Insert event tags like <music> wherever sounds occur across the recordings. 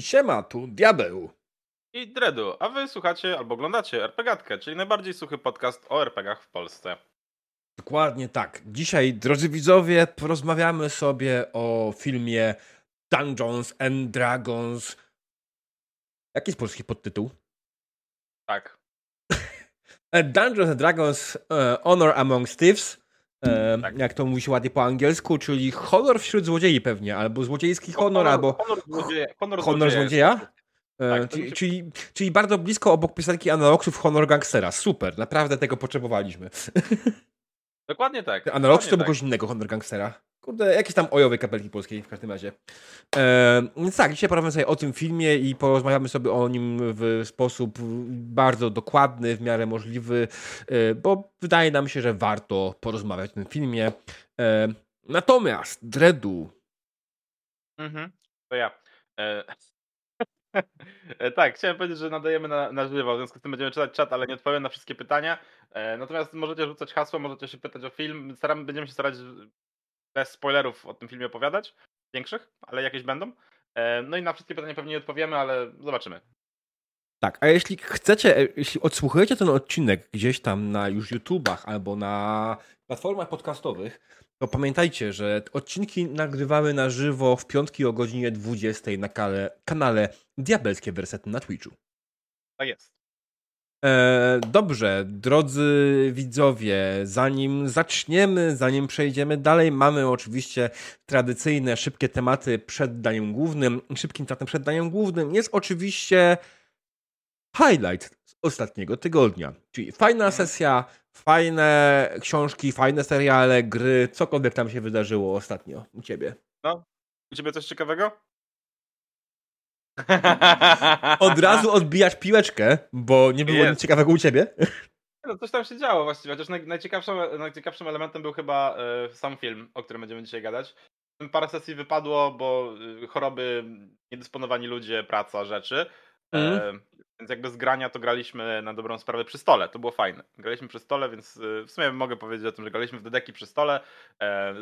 Siema, tu Diabeł. I Dredu, a wy słuchacie albo oglądacie RPGatkę, czyli najbardziej suchy podcast o RPGach w Polsce. Dokładnie tak. Dzisiaj, drodzy widzowie, porozmawiamy sobie o filmie Dungeons and Dragons. Jaki jest polski podtytuł? Tak. <laughs> Dungeons and Dragons uh, Honor Among Thieves. E, tak. Jak to mówi się ładnie po angielsku, czyli honor wśród złodziei pewnie, albo złodziejski honor, honor albo honor złodzieja. Honor, honor złodzieja? E, tak, czyli, czyli, czyli, bardzo blisko obok piosenki Analogsów Honor Gangstera. Super, naprawdę tego potrzebowaliśmy. <laughs> Dokładnie tak. Analogsy to tak. kogoś innego Honor Gangstera. Kurde, jakieś tam ojowej kapelki polskiej w każdym razie. E, więc tak, dzisiaj porozmawiamy sobie o tym filmie i porozmawiamy sobie o nim w sposób bardzo dokładny, w miarę możliwy, e, bo wydaje nam się, że warto porozmawiać o tym filmie. E, natomiast, Dredu. Mhm, to ja. E, <laughs> E, tak, chciałem powiedzieć, że nadajemy na, na żywo, w związku z tym będziemy czytać czat, ale nie odpowiem na wszystkie pytania. E, natomiast możecie rzucać hasło, możecie się pytać o film. Staramy, będziemy się starać bez spoilerów o tym filmie opowiadać, większych, ale jakieś będą. E, no i na wszystkie pytania pewnie nie odpowiemy, ale zobaczymy. Tak, a jeśli chcecie, jeśli odsłuchujecie ten odcinek gdzieś tam na już YouTubach albo na platformach podcastowych, to pamiętajcie, że odcinki nagrywamy na żywo w piątki o godzinie 20 na kanale, kanale Diabelskie Wersety na Twitchu. Tak jest. E, dobrze, drodzy widzowie, zanim zaczniemy, zanim przejdziemy dalej, mamy oczywiście tradycyjne, szybkie tematy przed daniem głównym. Szybkim tematem przed daniem głównym jest oczywiście highlight z ostatniego tygodnia, czyli fajna mhm. sesja fajne książki, fajne seriale, gry, cokolwiek tam się wydarzyło ostatnio u ciebie. No, u ciebie coś ciekawego? Od razu odbijasz piłeczkę, bo nie było nic ciekawego u ciebie. No, coś tam się działo właściwie, chociaż naj, najciekawszym, najciekawszym elementem był chyba y, sam film, o którym będziemy dzisiaj gadać. Parę sesji wypadło, bo y, choroby, niedysponowani ludzie, praca, rzeczy. Mm. Y, więc jakby z grania to graliśmy na dobrą sprawę przy stole. To było fajne. Graliśmy przy stole, więc w sumie mogę powiedzieć o tym, że graliśmy w Dedeki przy stole.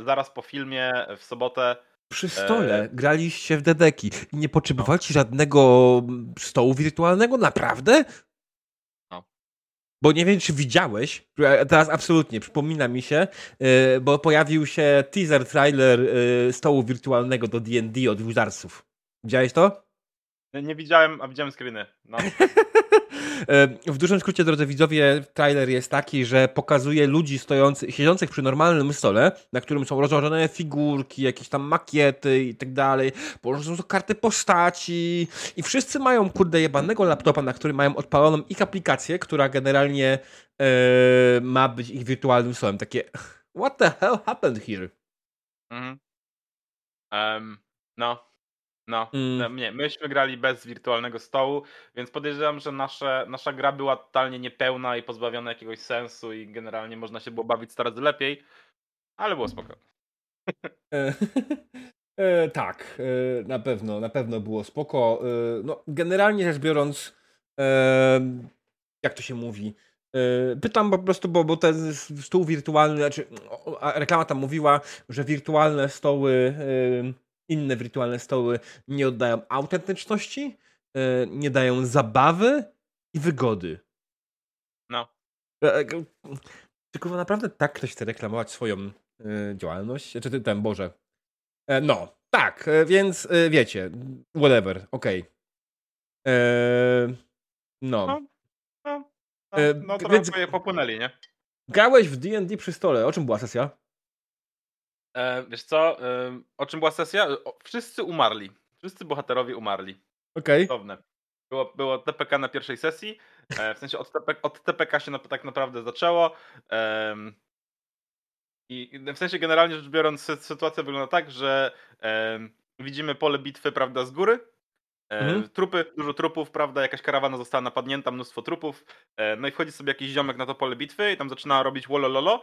Zaraz po filmie w sobotę. Przy stole e... graliście w Dedeki i nie potrzebowaliście no. żadnego stołu wirtualnego? Naprawdę? No. Bo nie wiem, czy widziałeś, teraz absolutnie, przypomina mi się, y, bo pojawił się teaser, trailer stołu wirtualnego do D&D od Wizardsów. Widziałeś to? Nie widziałem, a widziałem screeny. No. <laughs> w dużym skrócie, drodzy widzowie, trailer jest taki, że pokazuje ludzi stojących, siedzących przy normalnym stole, na którym są rozłożone figurki, jakieś tam makiety i tak dalej, położone są karty postaci i wszyscy mają, kurde, jebanego laptopa, na którym mają odpaloną ich aplikację, która generalnie e, ma być ich wirtualnym stołem. Takie, <laughs> what the hell happened here? Mhm. Um, no, no, mm. nie, myśmy grali bez wirtualnego stołu, więc podejrzewam, że nasze, nasza gra była totalnie niepełna i pozbawiona jakiegoś sensu i generalnie można się było bawić 100 razy lepiej, ale było spoko. E, <laughs> e, tak, e, na pewno, na pewno było spoko. E, no, generalnie rzecz biorąc, jak to się mówi, Pytam po prostu, bo, bo ten stół wirtualny, znaczy reklama tam mówiła, że wirtualne stoły inne wirtualne stoły nie oddają autentyczności, e, nie dają zabawy i wygody. No. E, e, czy kurwa naprawdę tak ktoś chce reklamować swoją działalność? Czy ty ten, Boże. No, tak, więc wiecie, whatever, okej. Okay. No. No, no, no, no to więc... popłynęli, nie? Grałeś w D&D przy stole. O czym była sesja? E, wiesz co, e, o czym była sesja? O, wszyscy umarli. Wszyscy bohaterowie umarli. Okej. Okay. Było, było TPK na pierwszej sesji. E, w sensie od, TP, od TPK się na, tak naprawdę zaczęło. I w sensie generalnie rzecz biorąc, sytuacja wygląda tak, że widzimy pole bitwy, prawda, z góry mhm. Trupy, dużo trupów, prawda? Jakaś karawana została napadnięta, mnóstwo trupów. E, no i wchodzi sobie jakiś ziomek na to pole bitwy i tam zaczyna robić wolololo.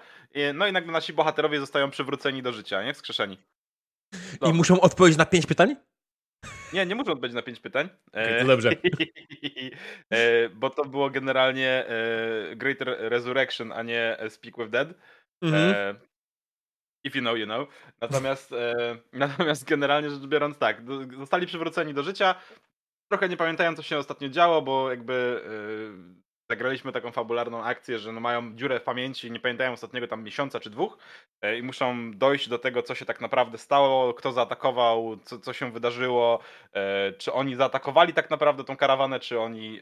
No i nagle nasi bohaterowie zostają przywróceni do życia, nie? Wskrzeszeni. I muszą odpowiedzieć na pięć pytań? Nie, nie muszą odpowiedzieć na pięć pytań. Okay, to dobrze. <laughs> bo to było generalnie Greater Resurrection, a nie Speak with Dead. Mhm. If you know, you know. Natomiast, e, <laughs> natomiast generalnie rzecz biorąc, tak, zostali przywróceni do życia. trochę nie pamiętają, co się ostatnio działo, bo jakby yy, zagraliśmy taką fabularną akcję, że no mają dziurę w pamięci, nie pamiętają ostatniego tam miesiąca czy dwóch yy, i muszą dojść do tego, co się tak naprawdę stało, kto zaatakował, co, co się wydarzyło, yy, czy oni zaatakowali tak naprawdę tą karawanę, czy oni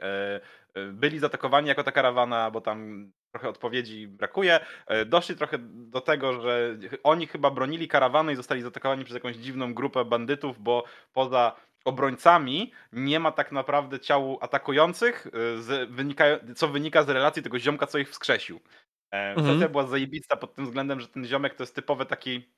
byli zaatakowani jako ta karawana, bo tam trochę odpowiedzi brakuje. Doszli trochę do tego, że oni chyba bronili karawany i zostali zaatakowani przez jakąś dziwną grupę bandytów, bo poza obrońcami nie ma tak naprawdę ciał atakujących, y, z, wynika, co wynika z relacji tego ziomka, co ich wskrzesił. E, mhm. Sesja była zajebista pod tym względem, że ten ziomek to jest typowy taki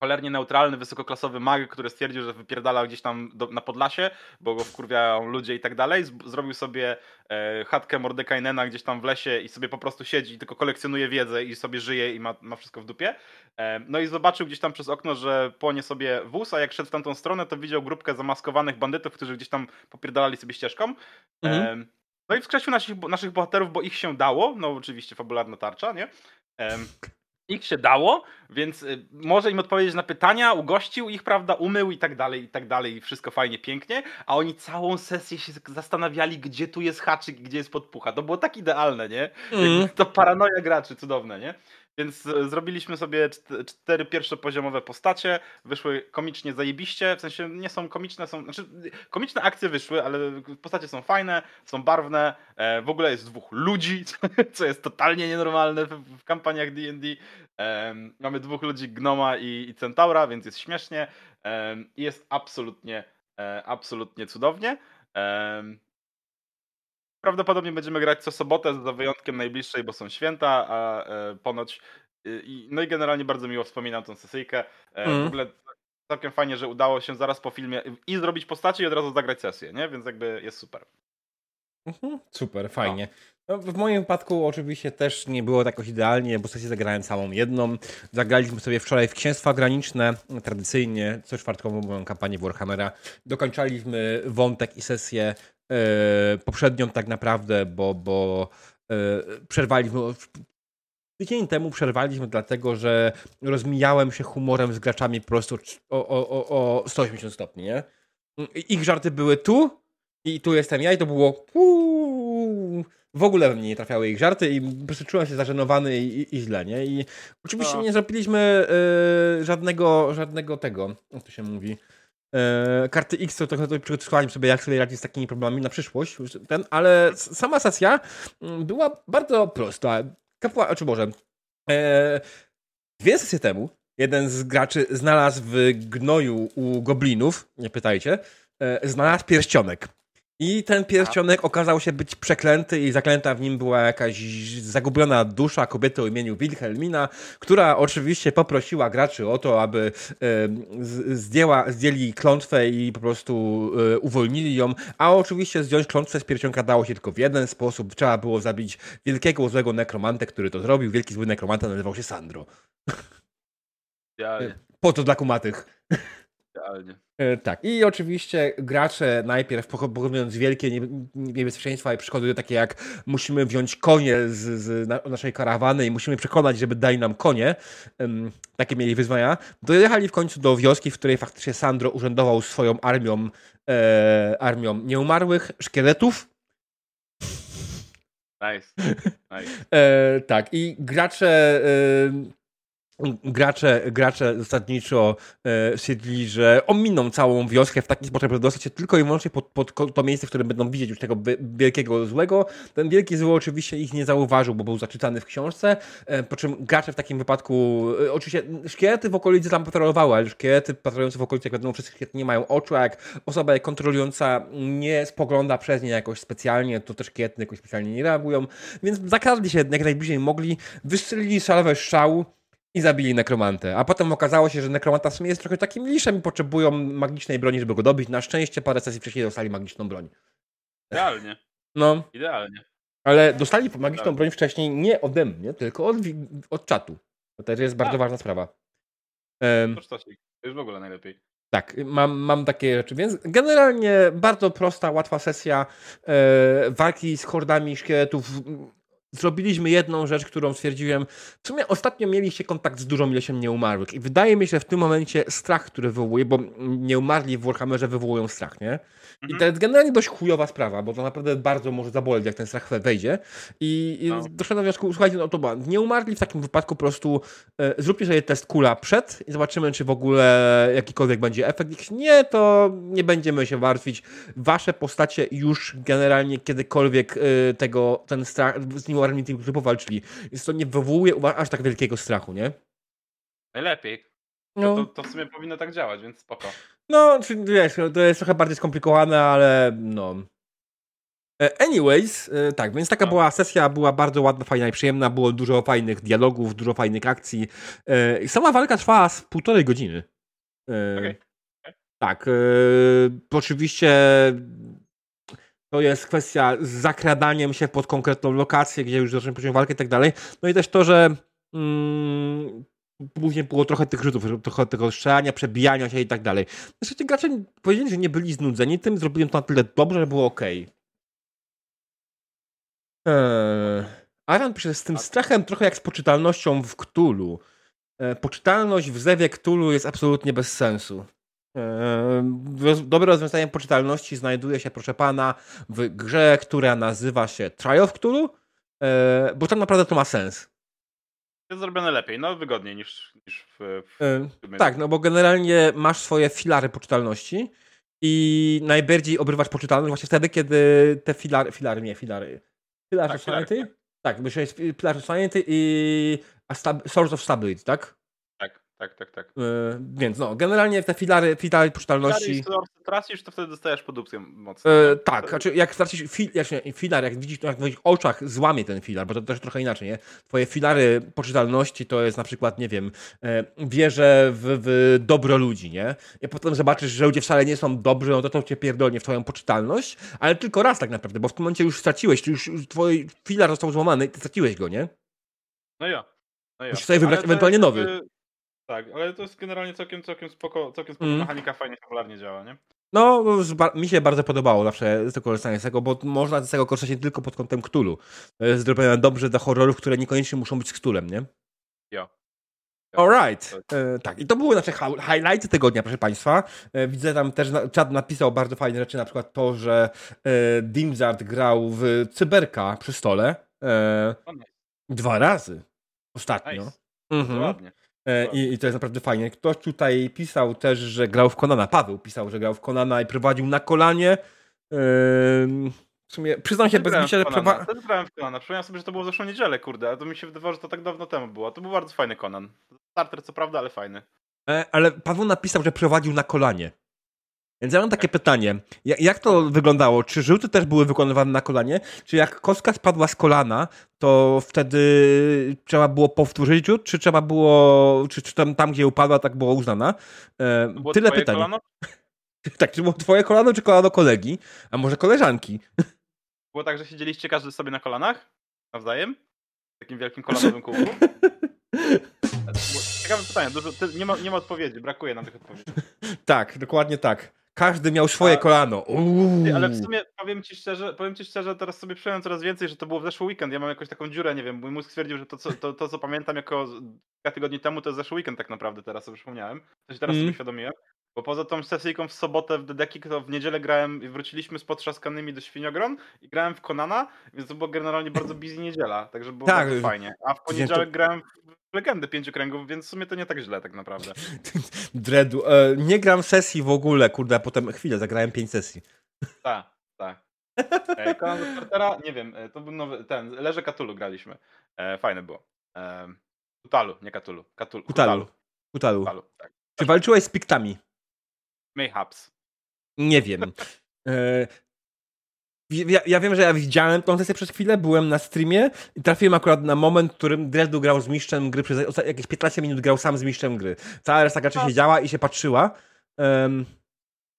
cholernie neutralny, wysokoklasowy mag, który stwierdził, że wypierdala gdzieś tam do, na Podlasie, bo go wkurwiają ludzie i tak dalej. Zrobił sobie e, chatkę Mordekainena gdzieś tam w lesie i sobie po prostu siedzi, tylko kolekcjonuje wiedzę i sobie żyje i ma, ma wszystko w dupie. E, no i zobaczył gdzieś tam przez okno, że płonie sobie wóz, a jak szedł w tamtą stronę, to widział grupkę zamaskowanych bandytów, którzy gdzieś tam popierdalali sobie ścieżką. Mhm. E, no i wskrzesił naszych, naszych bohaterów, bo ich się dało. No oczywiście fabularna tarcza, nie? Ich się dało, więc y, może im odpowiedzieć na pytania, ugościł ich, prawda, umył i tak dalej, i tak dalej, i wszystko fajnie, pięknie, a oni całą sesję się zastanawiali, gdzie tu jest haczyk, gdzie jest podpucha. To było tak idealne, nie? Mm. To paranoja graczy, cudowne, nie? Więc e, zrobiliśmy sobie cztery pierwszopoziomowe postacie, wyszły komicznie zajebiście, w sensie nie są komiczne, są, znaczy komiczne akcje wyszły, ale postacie są fajne, są barwne, e, w ogóle jest dwóch ludzi, <laughs> co jest totalnie nienormalne w, kampaniach D&D. Mamy dwóch ludzi, Gnoma i, Centaura, więc jest śmiesznie i jest absolutnie, e, absolutnie cudownie. Prawdopodobnie będziemy grać co sobotę, za wyjątkiem najbliższej, bo są święta, a e, ponoć. Y, no i generalnie bardzo miło wspominam tą sesyjkę. E, mm. W ogóle całkiem fajnie, że udało się zaraz po filmie i zrobić postacie i od razu zagrać sesję, nie? Więc jakby jest super. Mhm, super, fajnie. No. w moim wypadku oczywiście też nie było tak jakoś idealnie, bo sesję zagrałem całą jedną. Zagraliśmy sobie wczoraj w Księstwa Graniczne, tradycyjnie, co czwartkową moją kampanię Warhammera. Dokończaliśmy wątek i sesję poprzednią tak naprawdę, bo, bo e, przerwaliśmy. Tydzień temu przerwaliśmy, dlatego że rozmijałem się humorem z graczami po prostu o, o, o 180 stopni, nie? Ich żarty były tu i tu jestem ja i to było w ogóle we mnie nie trafiały ich żarty i po prostu czułem się zażenowany i, i, i źle, nie? I oczywiście no. nie zrobiliśmy y, żadnego, żadnego tego, jak to się mówi, E, karty X to trochę przygotowałem sobie, jak sobie radzić z takimi problemami na przyszłość, ten, ale sama sesja mm, była bardzo prosta. Kapła, czy może e, dwie sesje temu jeden z graczy znalazł w gnoju u goblinów, nie pytajcie, e, znalazł pierścionek. I ten pierścionek okazał się być przeklęty i zaklęta w nim była jakaś zagubiona dusza kobiety o imieniu Wilhelmina, która oczywiście poprosiła graczy o to, aby zdjęła, zdjęli klątwę i po prostu e, uwolnili ją, a oczywiście zdjąć klątwę z pierścionka dało się tylko w jeden sposób. Trzeba było zabić wielkiego złego nekromantę, który to zrobił. Wielki zły nekromanta nazywał się Sandro. Idealnie. Po to dla kumatych. Idealnie. E, tak. I oczywiście gracze najpierw pokonując wielkie niebezpieczeństwa i przeszkody takie jak musimy wziąć konie z, z naszej karawany i musimy przekonać, żeby dali nam konie, takie mieli wyzwania, dojechali w końcu do wioski, w której faktycznie Sandro urzędował swoją armią, e, armią nieumarłych, szkieletów. Nice. <laughs> nice. E, tak. I gracze e, gracze, gracze zasadniczo e, że ominą całą wioskę w taki sposób, żeby dostać się tylko i wyłącznie pod, pod to miejsce, w którym będą widzieć już tego wielkiego złego. Ten wielki zły oczywiście ich nie zauważył, bo był zaczytany w książce, e, po czym gracze w takim wypadku, e, oczywiście szkielety w okolicy tam patrolowały, ale szkielety patrolujące w okolicy, jak wiadomo, wszystkie szkielety nie mają oczu, a jak osoba kontrolująca nie spogląda przez nie jakoś specjalnie, to też szkielety jakoś specjalnie nie reagują, więc zakradli się jak najbliżej mogli, wystrzelili salwę strzału, i zabili nekromantę. A potem okazało się, że nekromanta w sumie jest trochę takim liszem i potrzebują magicznej broni, żeby go dobić. Na szczęście parę sesji wcześniej dostali magiczną broń. Idealnie. No. Idealnie. Ale dostali magiczną broń wcześniej nie ode mnie, tylko od, od czatu. To też jest bardzo A. ważna sprawa. Um, to jest w ogóle najlepiej. Tak, mam, mam takie rzeczy, więc generalnie bardzo prosta, łatwa sesja e, walki z hordami szkieletów zrobiliśmy jedną rzecz, którą stwierdziłem, w sumie ostatnio mieliście kontakt z dużą ilością nieumarłych i wydaje mi się, że w tym momencie strach, który wywołuje, bo nieumarli w Warhammerze wywołują strach, nie? I Mhm. to jest generalnie dość chujowa sprawa, bo to naprawdę bardzo może zaboleć, jak ten strach wejdzie. I, i No. doszedłem do wniosku, słuchajcie, no to była, nieumarli w takim wypadku po prostu e, zróbcie sobie test kula przed i zobaczymy, czy w ogóle jakikolwiek będzie efekt. Jeśli nie, to nie będziemy się martwić. Wasze postacie już generalnie kiedykolwiek e, tego, ten strach, z nieumarli tym grupy walczyli. Więc to nie wywołuje u was aż tak wielkiego strachu, nie? Najlepiej. No. To, to w sumie powinno tak działać, więc spoko. No, czy, wiesz, to jest trochę bardziej skomplikowane, ale no. E, Anyways, e, tak, więc taka No. była sesja, była bardzo ładna, fajna i przyjemna, było dużo fajnych dialogów, dużo fajnych akcji. E, Sama walka trwała z półtorej godziny. Okej. Tak, oczywiście to jest kwestia z zakradaniem się pod konkretną lokację, gdzie już zaczynamy poziom walkę i tak dalej. No i też to, że mm, później było trochę tych rzutów, trochę tego strzelania, przebijania się i tak dalej. Zresztą ci gracze powiedzieli, że nie byli znudzeni tym, zrobili to na tyle dobrze, że było ok. Eee, Aran pisze z tym strachem trochę jak z poczytalnością w Cthulhu. E, poczytalność w zewie Cthulhu jest absolutnie bez sensu. E, roz- Dobre rozwiązanie poczytalności znajduje się, proszę pana, w grze, która nazywa się Trial of Cthulhu, e, bo tak naprawdę to ma sens. Jest zrobione lepiej, no wygodniej niż, niż w, w E, filmie. Tak, no bo generalnie masz swoje filary poczytalności i najbardziej obrywasz poczytalność właśnie wtedy, kiedy te filary, filary, nie, filary, Pillar Tak, of Sanity? filary, Tak, myślę, Pillar of Sanity i Source of Stability, tak? Tak, tak, tak. E, więc no, generalnie te filary, filary poczytalności... Jeśli tracisz, to wtedy dostajesz po dupie mocno. E, tak, znaczy jak stracisz fil, jak, się- filar, jak widzisz, jak w twoich oczach złamie ten filar, bo to też trochę inaczej, nie? Twoje filary poczytalności to jest na przykład, nie wiem, e, wierzę w, w dobro ludzi, nie? I potem zobaczysz, że ludzie wcale nie są dobrzy, no to to cię pierdolnie w twoją poczytalność, ale tylko raz tak naprawdę, bo w tym momencie już straciłeś, czy już, już twój filar został złamany i ty straciłeś go, nie? No ja. No ja. Musisz sobie wybrać ewentualnie jest nowy. jakby- Tak, ale to jest generalnie całkiem, całkiem spoko, całkiem spoko Mm. mechanika, fajnie fabularnie działa, nie? No, ba- mi się bardzo podobało zawsze to korzystanie z tego, bo można z tego korzystać nie tylko pod kątem Cthulhu. To jest zrobione dobrze dla horrorów, które niekoniecznie muszą być z Cthulhem, nie? Ja. Alright. E, tak, i to były nasze hi- highlighty tygodnia, proszę Państwa. E, widzę tam też, na, czat napisał bardzo fajne rzeczy, na przykład to, że e, Dimzard grał w Cyberka przy stole e, dwa razy ostatnio. Nice. Mhm. Ładnie. E, i, I to jest naprawdę fajnie. Ktoś tutaj pisał też, że grał w Konana. Paweł pisał, że grał w Konana i prowadził na kolanie. W sumie przyznam się bez bicia, że Conana, prowa- Też grałem w Conana. Przypomniałem sobie, że to było w zeszłą niedzielę, kurde, a to mi się wydawało, że to tak dawno temu było. To był bardzo fajny Conan. Starter co prawda, ale fajny. E, ale Paweł napisał, że prowadził na kolanie. Więc ja mam takie pytanie. Jak, to wyglądało? Czy rzuty też były wykonywane na kolanie? Czy jak kostka spadła z kolana, to wtedy trzeba było powtórzyć rzut? Czy trzeba było, czy, czy tam, tam, gdzie upadła, tak było uznana? E, było tyle pytań. kolano? <laughs> Tak, czy było twoje kolano, czy kolano kolegi? A może koleżanki? Było tak, że siedzieliście każdy sobie na kolanach? Nawzajem? W takim wielkim <laughs> kolanowym kółku? Było Ciekawe pytanie, dużo, nie, ma, nie ma odpowiedzi, brakuje nam tych odpowiedzi. Tak, dokładnie tak. Każdy miał swoje kolano. Uuu. Ale w sumie powiem ci szczerze, powiem ci szczerze, teraz sobie przyjąłem coraz więcej, że to było w zeszły weekend. Ja mam jakąś taką dziurę, nie wiem, mój mózg stwierdził, że to co, to, to, co pamiętam jako kilka tygodni temu, to jest zeszły weekend tak naprawdę, teraz sobie przypomniałem. To się teraz Mm. sobie uświadomiłem. Bo poza tą sesyjką w sobotę w Dedeki, to w niedzielę grałem i wróciliśmy z potrzaskanymi do Świniogron i grałem w Konana, więc to była generalnie bardzo busy niedziela, także było Tak, bardzo fajnie. A w to- poniedziałek grałem w Legendy Pięciu Kręgów, więc w sumie to nie tak źle tak naprawdę. <laughs> Dreadu. E, nie gram sesji w ogóle, kurde, a potem chwilę, zagrałem pięć sesji. <laughs> Tak, tak. E, Conan do Startera, nie wiem, e, to był nowy, ten, Leże Katulu graliśmy. E, fajne było. E, Kutalu, nie Katulu. Katul, Kutalu. Kutalu. Kutalu, tak. Czy walczyłeś z piktami? Mayhaps. Nie wiem. E, ja, ja wiem, że ja widziałem tą sesję przez chwilę, byłem na streamie i trafiłem akurat na moment, w którym Dreadu grał z mistrzem gry, przez jakieś 15 minut grał sam z mistrzem gry. Cała reszta graczy No. siedziała i się patrzyła.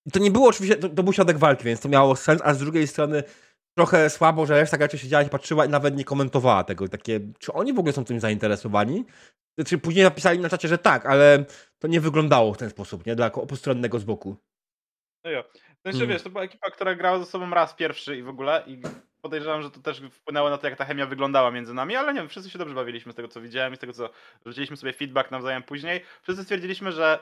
I to nie było oczywiście, to, to był środek walki, więc to miało sens, a z drugiej strony trochę słabo, że reszta graczy siedziała i patrzyła i nawet nie komentowała tego. Takie, czy oni w ogóle są tym zainteresowani? Znaczy później napisali na czacie, że tak, ale to nie wyglądało w ten sposób, nie? Dla postronnego z boku. No jo. W sensie, Mm. wiesz, to była ekipa, która grała ze sobą raz pierwszy i w ogóle i podejrzewam, że to też wpłynęło na to, jak ta chemia wyglądała między nami, ale nie wiem, wszyscy się dobrze bawiliśmy z tego, co widziałem i z tego, co rzuciliśmy sobie feedback nawzajem później. Wszyscy stwierdziliśmy, że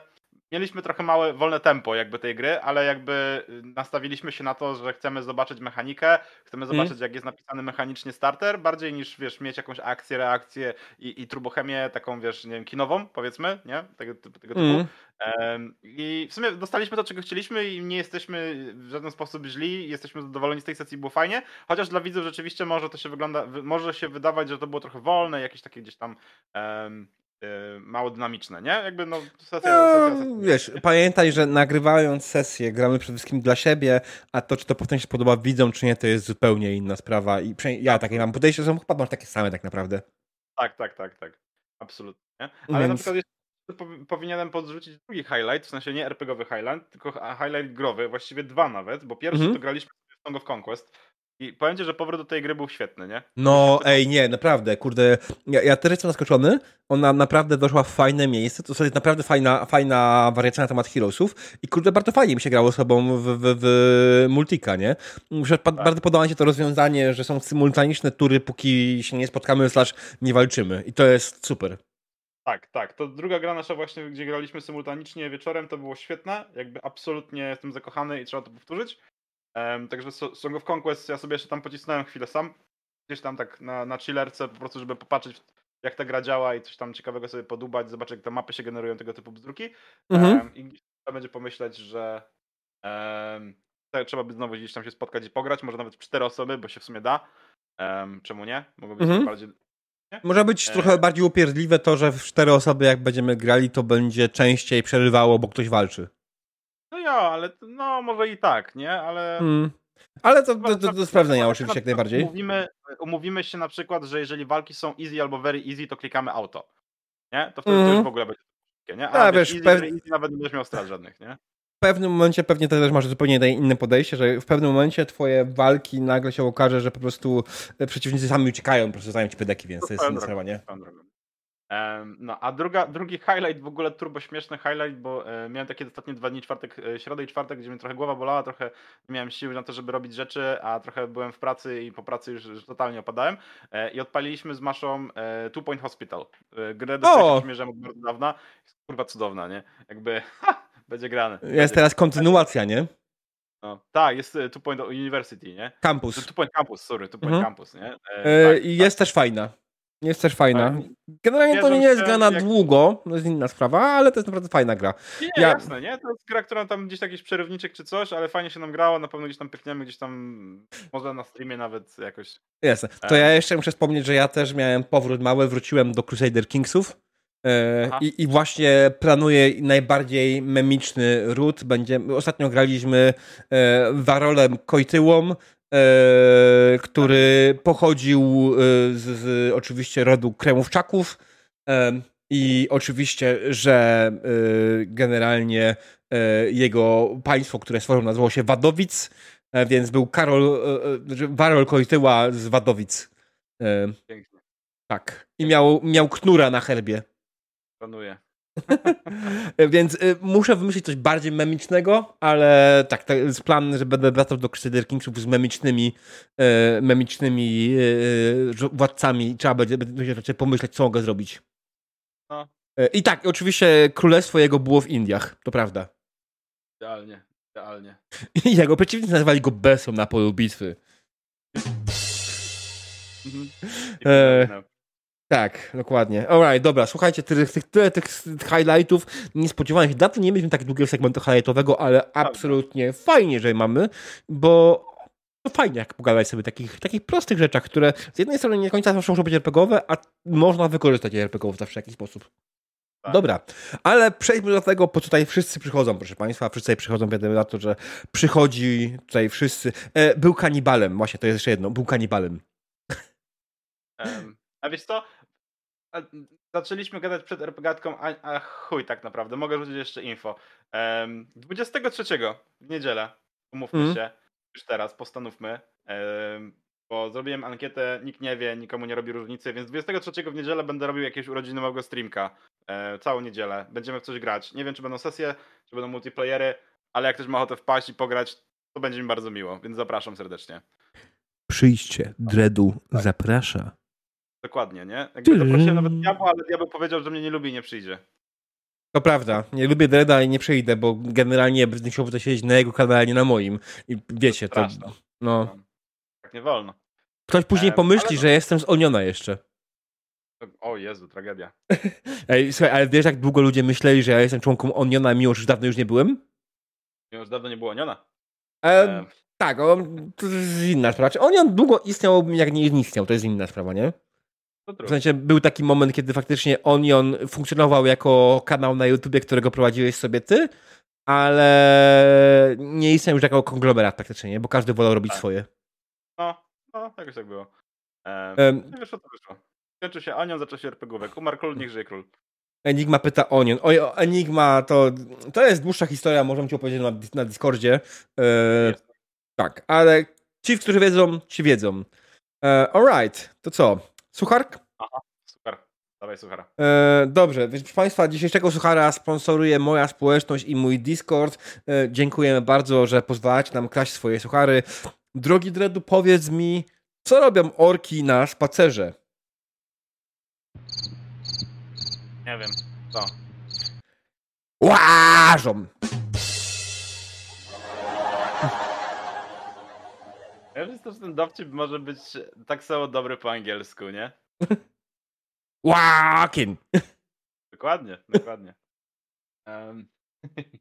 mieliśmy trochę małe, wolne tempo jakby tej gry, ale jakby y, nastawiliśmy się na to, że chcemy zobaczyć mechanikę, chcemy Mhm. zobaczyć jak jest napisany mechanicznie starter, bardziej niż wiesz, mieć jakąś akcję, reakcję i, i turbochemię taką wiesz, nie wiem, kinową powiedzmy, nie? Tego, tego typu. Mm. Em, I w sumie dostaliśmy to, czego chcieliśmy i nie jesteśmy w żaden sposób źli, jesteśmy zadowoleni z tej sesji, było fajnie, chociaż dla widzów rzeczywiście może to się wygląda, wy- może się wydawać, że to było trochę wolne, jakieś takie gdzieś tam y, mało dynamiczne, nie? Jakby no sesja, No, sesja, sesja. wiesz, pamiętaj, że nagrywając sesję gramy przede wszystkim dla siebie, a to, czy to potem się podoba widzom, czy nie, to jest zupełnie inna sprawa. I ja takie mam podejście, że chyba masz takie same tak naprawdę. Tak, tak, tak, tak. Absolutnie. nie? Ale na Więc- przykład jeszcze powi- powinienem podrzucić drugi highlight, w sensie nie RPGowy highlight, tylko hi- highlight growy, właściwie dwa nawet, bo pierwszy Mhm. to graliśmy w Song of Conquest i powiem ci, że powrót do tej gry był świetny, nie? No, ej, nie, naprawdę, kurde. Ja, ja też jestem zaskoczony. Ona naprawdę doszła w fajne miejsce. To jest naprawdę fajna, fajna wariacja na temat Heroesów. I kurde, bardzo fajnie mi się grało sobą w, w, w Multika, nie? Że Tak. Bardzo podoba mi się to rozwiązanie, że są symultaniczne tury, póki się nie spotkamy, slash nie walczymy. I to jest super. Tak, tak. To druga gra nasza właśnie, gdzie graliśmy symultanicznie wieczorem, to było świetne. Jakby absolutnie jestem zakochany i trzeba to powtórzyć. Em, także So- Song of Conquest ja sobie jeszcze tam pocisnąłem chwilę sam. Gdzieś tam tak na, na chillerce po prostu, żeby popatrzeć jak ta gra działa i coś tam ciekawego sobie podubać, zobaczyć jak te mapy się generują, tego typu bzdurki. Mhm. Em, I gdzieś trzeba będzie pomyśleć, że tak, trzeba by znowu gdzieś tam się spotkać i pograć, może nawet cztery osoby, bo się w sumie da. Em, czemu nie? Mogło być Mhm. bardziej... Może być E. trochę bardziej upierdliwe to, że w cztery osoby jak będziemy grali, to będzie częściej przerywało, bo ktoś walczy. No ja, ale to- no może i tak, nie? Ale... Mm. Ale to do, do, do sprawdzenia oczywiście jak najbardziej. Umówimy, umówimy się na przykład, że jeżeli walki są easy albo very easy, to klikamy auto. Nie? To wtedy to Mhm. już w ogóle będzie nie? A, A, wiesz, wiesz, easy, pew- very easy nawet nie będziesz miał strat żadnych, nie? W pewnym momencie pewnie to też masz zupełnie inne podejście, że w pewnym momencie twoje walki nagle się okaże, że po prostu e, przeciwnicy sami uciekają, po prostu zajmą ci pedeki, więc to jest swoją No, a druga, drugi highlight, w ogóle turbo śmieszny highlight, bo e, miałem takie ostatnie dwa dni, czwartek, e, środę i czwartek, gdzie mi trochę głowa bolała, trochę nie miałem siły na to, żeby robić rzeczy, a trochę byłem w pracy i po pracy już, już totalnie opadałem. E, I odpaliliśmy z Maszą Two Point Hospital. Grę, do której od bardzo dawna. Jest kurwa cudowna, nie? Jakby <laughs> ha, będzie grane. Jest Będzie. teraz kontynuacja, nie? No. Tak, jest Two Point University, nie? Campus. Two Point Campus, sorry, Two Point Mhm. Campus, nie? E, tak, I tak. jest też fajna. Jest też fajna. Tak. Generalnie to nie jest gra na jak- długo, to jest inna sprawa, ale to jest naprawdę fajna gra. Nie, Ja- jasne, nie? To jest gra, która tam gdzieś jakiś przerywniczek czy coś, ale fajnie się nam grało, na pewno gdzieś tam pykniemy, gdzieś tam, może na streamie nawet jakoś. Jasne. To ja jeszcze muszę wspomnieć, że ja też miałem powrót mały, wróciłem do Crusader Kingsów. E, i, I właśnie planuję najbardziej memiczny ród. Będziemy, ostatnio graliśmy e, Warolem Kojtyłą, e, który pochodził e, z, z oczywiście rodu Kremówczaków. E, I oczywiście, że e, generalnie jego państwo, które stworzył, nazywało się Wadowic, więc był Karol, Warol Kojtyła z Wadowic. Pięknie, tak. I miał, miał knura na herbie. planuję. <laughs> Więc y, muszę wymyślić coś bardziej memicznego, ale tak, to jest plan, że będę wracał do Crusader Kingsów z memicznymi, e, memicznymi e, żo- władcami. Trzeba będzie, będzie raczej pomyśleć, co mogę zrobić. No. E, I tak, oczywiście królestwo jego było w Indiach, to prawda. Idealnie, idealnie. <laughs> I jego przeciwnicy nazywali go Besą na polu bitwy. Mhm. E. Tak, dokładnie. Alright, dobra, słuchajcie, tych, tych, tyle tych highlightów. Nie spodziewałem się, dawno nie mieliśmy tak długiego segmentu highlightowego, ale absolutnie fajnie, że mamy, bo to fajnie, jak pogadać sobie o takich, takich prostych rzeczach, które z jednej strony nie do końca zawsze muszą być RPGowe, a można wykorzystać je RPGowo zawsze w jakiś sposób. Tak. Dobra, ale przejdźmy do tego, po co tutaj wszyscy przychodzą, proszę Państwa. Wszyscy tutaj przychodzą, wiadomo na to, że przychodzi tutaj wszyscy. E, był kanibalem, właśnie to jest jeszcze jedno, był kanibalem. Em, a wiesz co? A, Zaczęliśmy gadać przed RPGatką, a, a chuj tak naprawdę, mogę rzucić jeszcze info. Em, 23 w niedzielę, umówmy Mhm. się, już teraz, postanówmy, em, bo zrobiłem ankietę, nikt nie wie, nikomu nie robi różnicy, więc 23 w niedzielę będę robił jakiegoś urodzinowego streamka, e, całą niedzielę, będziemy w coś grać. Nie wiem, czy będą sesje, czy będą multiplayery, ale jak ktoś ma ochotę wpaść i pograć, to będzie mi bardzo miło, więc zapraszam serdecznie. Przyjdźcie, Dredu tak. zaprasza. Dokładnie, nie? Jakby zaprosiłem nawet diabła, ale diabeł powiedział, że mnie nie lubi i nie przyjdzie. To prawda. Nie lubię Dreda i nie przyjdę, bo generalnie będę chciał siedzieć na jego kanale, nie na moim. I wiecie, to... to no. Tak nie wolno. Ktoś później pomyśli, że jestem z Oniona jeszcze. O Jezu, tragedia. <laughs> Ej, słuchaj, ale wiesz, jak długo ludzie myśleli, że ja jestem członkiem Oniona, mimo że już dawno już nie byłem? Mimo że dawno nie było Oniona? E, e... Tak, o, to jest inna sprawa. Onion długo istniał, jak nie istniał, to jest inna sprawa, nie? W sensie był taki moment, kiedy faktycznie Onion funkcjonował jako kanał na YouTubie, którego prowadziłeś sobie ty, ale nie istniał już jako konglomerat praktycznie, nie? bo każdy wolał robić tak. swoje. No, no, jakoś tak było. Ehm, um, nie wiesz, co to wyszło. Skończył się Onion, zaczął się RPGówek. Umarł król, niech żyje król. Enigma pyta Onion. Oj, Enigma to, to jest dłuższa historia, możemy ci opowiedzieć na, na Discordzie. E, tak, ale ci, którzy wiedzą, ci wiedzą. E, alright, to co? Suchark? Aha, super. Dawaj suchara. E, dobrze, więc proszę Państwa, dzisiejszego suchara sponsoruje moja społeczność i mój Discord. E, dziękujemy bardzo, że pozwalacie nam kraść swoje suchary. Drogi Dredu, powiedz mi, co robią orki na spacerze? Nie wiem, co? Łażą! Ja myślę, że ten dowcip może być tak samo dobry po angielsku, nie? <laughs> Łakin! <laughs> Dokładnie, dokładnie. Um,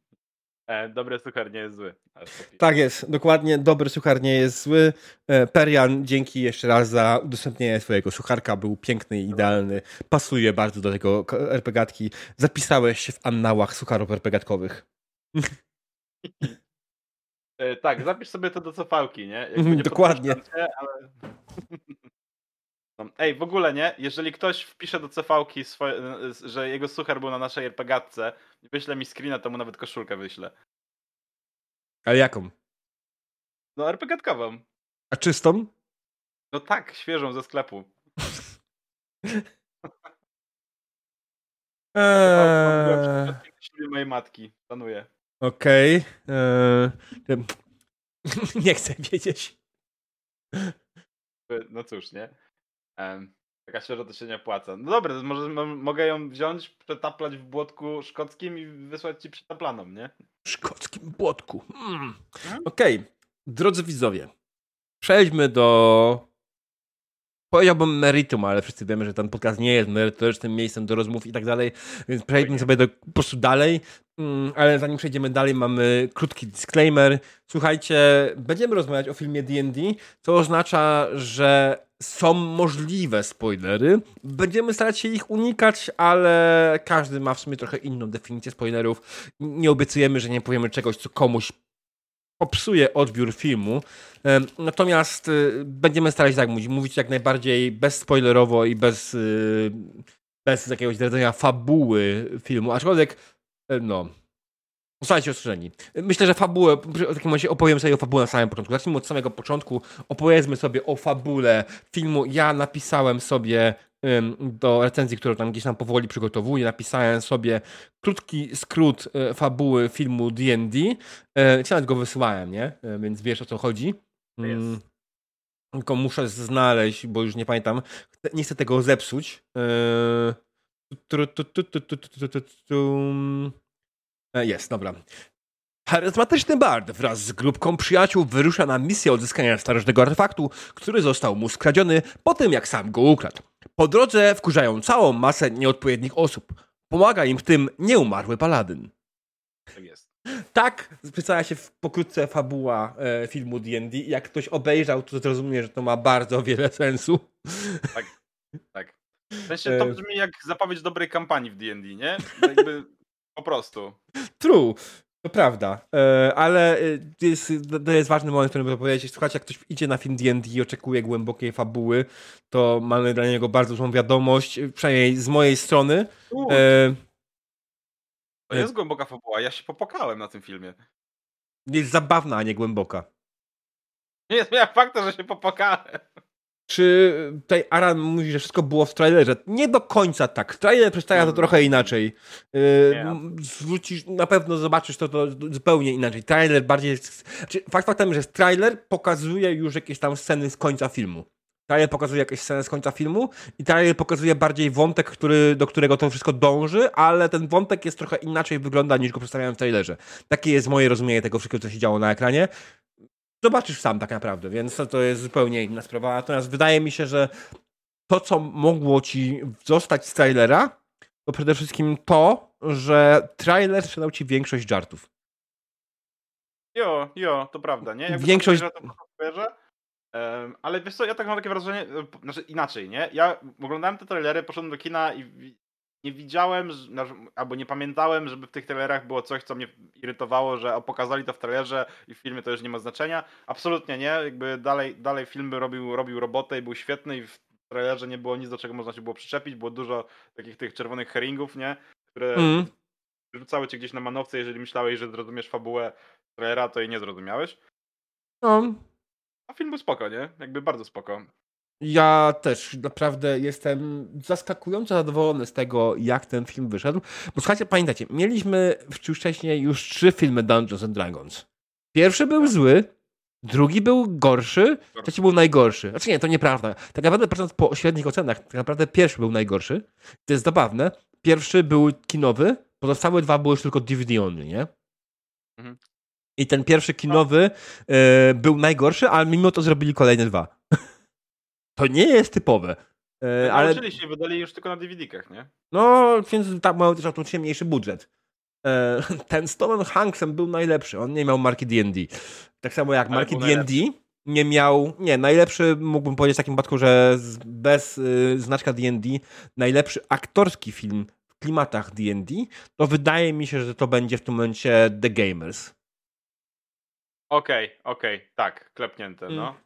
<laughs> dobry suchar nie jest zły. Tak jest, dokładnie. Dobry suchar nie jest zły. E, Perian, dzięki jeszcze raz za udostępnienie swojego sucharka. Był piękny i idealny. Pasuje bardzo do tego RPGatki. Zapisałeś się w annałach sucharów RPGatkowych. E, tak, zapisz sobie to do cofałki, nie? nie Dokładnie. Cię, ale... no, ej, w ogóle nie, jeżeli ktoś wpisze do cofałki, swoje, że jego suchar był na naszej RPGatce wyśle mi screena, to mu nawet koszulkę wyślę. Ale jaką? No RPGatkową. A czystą? No tak, świeżą ze sklepu. Eee... mojej matki, planuję. Okej. Okay. Eee, nie chcę wiedzieć. No cóż, nie? Um, taka świeża to się nie opłaca. No dobra, może mogę ją wziąć, przetaplać w błotku szkockim i wysłać ci przetaplaną, nie? Szkockim błotku. Mm. Hmm? Okej, okay. drodzy widzowie, przejdźmy do powiedziałbym meritum, ale wszyscy wiemy, że ten podcast nie jest merytorycznym miejscem do rozmów i tak dalej, więc przejdźmy sobie do, po prostu dalej. Mm, ale zanim przejdziemy dalej, mamy krótki disclaimer. Słuchajcie, będziemy rozmawiać o filmie D&D, co oznacza, że są możliwe spoilery. Będziemy starać się ich unikać, ale każdy ma w sumie trochę inną definicję spoilerów. Nie obiecujemy, że nie powiemy czegoś, co komuś popsuje odbiór filmu. Natomiast y, będziemy starać się tak mówić, mówić jak najbardziej bezspoilerowo i bez, y, bez jakiegoś zdradzenia fabuły filmu. Aczkolwiek, e, no, Zostańcie ostrzeżeni. Myślę, że fabułę, w takim momencie opowiem sobie o fabule na samym początku. Zacznijmy od samego początku. Opowiedzmy sobie o fabule filmu. Ja napisałem sobie do recenzji, którą tam gdzieś tam powoli przygotowuję, napisałem sobie krótki skrót e, fabuły filmu D&D. E, Ci nawet go wysyłałem, nie? E, więc wiesz o co chodzi. Mm. Tylko muszę znaleźć, bo już nie pamiętam. Nie chcę tego zepsuć. Jest, dobra. Charyzmatyczny bard wraz z grupką przyjaciół wyrusza na misję odzyskania starożytnego artefaktu, który został mu skradziony po tym, jak sam go ukradł. Po drodze wkurzają całą masę nieodpowiednich osób. Pomaga im w tym nieumarły paladyn. Tak jest. Tak przedstawia się pokrótce fabuła e, filmu D&D. Jak ktoś obejrzał, to zrozumie, że to ma bardzo wiele sensu. Tak, tak. W sensie to e. brzmi jak zapowiedź dobrej kampanii w D&D, nie? <laughs> Jakby po prostu. True. To prawda, e, ale e, jest, to jest ważny moment, w którym powiedzieć, słuchajcie, jak ktoś idzie na film D&D i oczekuje głębokiej fabuły, to mamy dla niego bardzo dużą wiadomość, przynajmniej z mojej strony. E, to jest głęboka fabuła, ja się popłakałem na tym filmie. Jest zabawna, a nie głęboka. Nie miała fakta, że się popłakałem. Czy tutaj Aran mówi, że wszystko było w trailerze? Nie do końca tak. Trailer przedstawia to trochę inaczej. Yy, zwrócisz, na pewno zobaczysz to, to zupełnie inaczej. Trailer bardziej. Znaczy, fakt faktem, że trailer pokazuje już jakieś tam sceny z końca filmu. Trailer pokazuje jakieś sceny z końca filmu i trailer pokazuje bardziej wątek, który, do którego to wszystko dąży, ale ten wątek jest trochę inaczej wygląda niż go przedstawiałem w trailerze. Takie jest moje rozumienie tego wszystkiego, co się działo na ekranie zobaczysz sam tak naprawdę, więc to jest zupełnie inna sprawa. Natomiast wydaje mi się, że to, co mogło ci zostać z trailera, to przede wszystkim to, że trailer sprzedał ci większość żartów. Jo, jo, to prawda, nie? Jakby większość... To um, ale wiesz co, ja tak mam takie wrażenie, e, znaczy inaczej, nie? Ja oglądałem te trailery, poszedłem do kina i nie widziałem, albo nie pamiętałem, żeby w tych trailerach było coś, co mnie irytowało, że pokazali to w trailerze i w filmie to już nie ma znaczenia. Absolutnie nie, jakby dalej, dalej film robił, robił robotę i był świetny i w trailerze nie było nic, do czego można się było przyczepić, było dużo takich tych czerwonych herringów, nie? Które mm. rzucały cię gdzieś na manowce, jeżeli myślałeś, że zrozumiesz fabułę trailera, to jej nie zrozumiałeś. No. A film był spoko, nie? Jakby bardzo spoko. Ja też naprawdę jestem zaskakująco zadowolony z tego, jak ten film wyszedł. Bo słuchajcie, pamiętacie, mieliśmy wcześniej już trzy filmy Dungeons and Dragons. Pierwszy był zły, drugi był gorszy, trzeci był najgorszy. Znaczy nie, to nieprawda. Tak naprawdę patrząc po średnich ocenach, tak naprawdę pierwszy był najgorszy. To jest zabawne. Pierwszy był kinowy, pozostałe dwa były już tylko DVD only, nie? Mhm. I ten pierwszy kinowy no. y, był najgorszy, ale mimo to zrobili kolejne dwa. To nie jest typowe. E, ale się wydali już tylko na DVD-kach, nie? No, więc tak mają też autentycznie mniejszy budżet. E, <laughs> ten z Tomem Hanksem był najlepszy. On nie miał marki D&D. Tak samo jak marki D&D nie miał, nie, najlepszy mógłbym powiedzieć w takim przypadku, że bez y, znaczka D&D najlepszy aktorski film w klimatach D&D, to wydaje mi się, że to będzie w tym momencie The Gamers. Okej, okay, okej, okay, tak, klepnięte, no. Mm.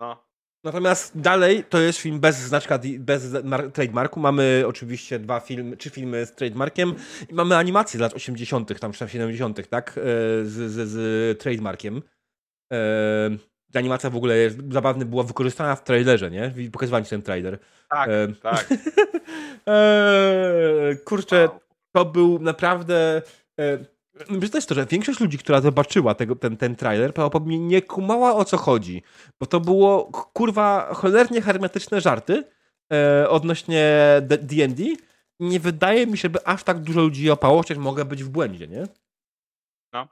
No. Natomiast dalej to jest film bez znaczka, bez trademarku. Mamy oczywiście dwa filmy, trzy filmy z trademarkiem i mamy animację z lat 80., tam czy 70., tak? E, z, z, z trademarkiem. E, animacja w ogóle jest, zabawny była wykorzystana w trailerze, nie? Pokazywałem ci ten trailer. Tak, e, tak. <laughs> e, kurczę, wow. to był naprawdę. E, Wiesz, to że większość ludzi, która zobaczyła tego, ten, ten trailer, prawdopodobnie nie kumała o co chodzi. Bo to było kurwa cholernie hermetyczne żarty e, odnośnie D&D. Nie wydaje mi się, by aż tak dużo ludzi opało, chociaż mogę być w błędzie, nie? No.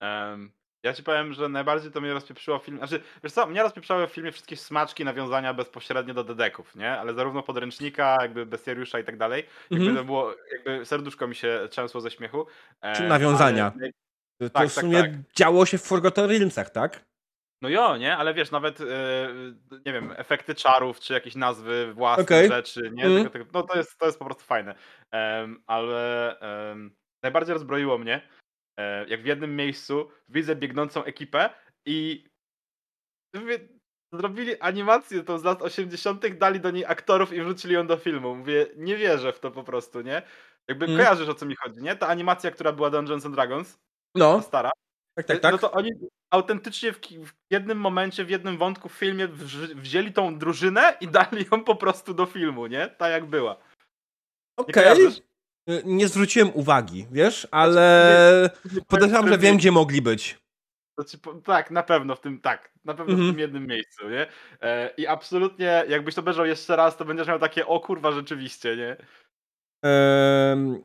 Um, ja ci powiem, że najbardziej to mnie rozpieprzyło film. Znaczy, wiesz co, mnie rozpieprzały w filmie wszystkie smaczki, nawiązania bezpośrednio do dedeków, nie? Ale zarówno podręcznika, jakby bestiariusza i tak dalej. Jakby -hmm. to było, jakby serduszko mi się trzęsło ze śmiechu. E, Czy nawiązania? Ale... To, tak, w tak, sumie tak, tak. działo się w Forgotten Realmsach, tak? No jo, nie? Ale wiesz, nawet, e, nie wiem, efekty czarów, czy jakieś nazwy własne okay. rzeczy, nie? Mm. Tego, tego, no to jest, to jest po prostu fajne. Um, ale um, najbardziej rozbroiło mnie, jak w jednym miejscu widzę biegnącą ekipę i zrobili animację tą z lat 80., dali do niej aktorów i wrzucili ją do filmu. Mówię, nie wierzę w to po prostu, nie? Jakby mm. kojarzysz o co mi chodzi, nie? Ta animacja, która była Dungeons and Dragons, no. stara, tak, tak, tak. No to oni autentycznie w, jednym momencie, w jednym wątku w filmie wzięli tą drużynę i <laughs> dali ją po prostu do filmu, nie? Tak jak była. Okej. Okay. Y, nie zwróciłem uwagi, wiesz, ale znaczy, podejrzewam, że wiem, gdzie mogli być. Znaczy, tak, na pewno w tym, tak, na pewno w mhm. tym jednym miejscu, nie? E, I absolutnie, jakbyś to obejrzał jeszcze raz, to będziesz miał takie, o kurwa, rzeczywiście, nie? Um...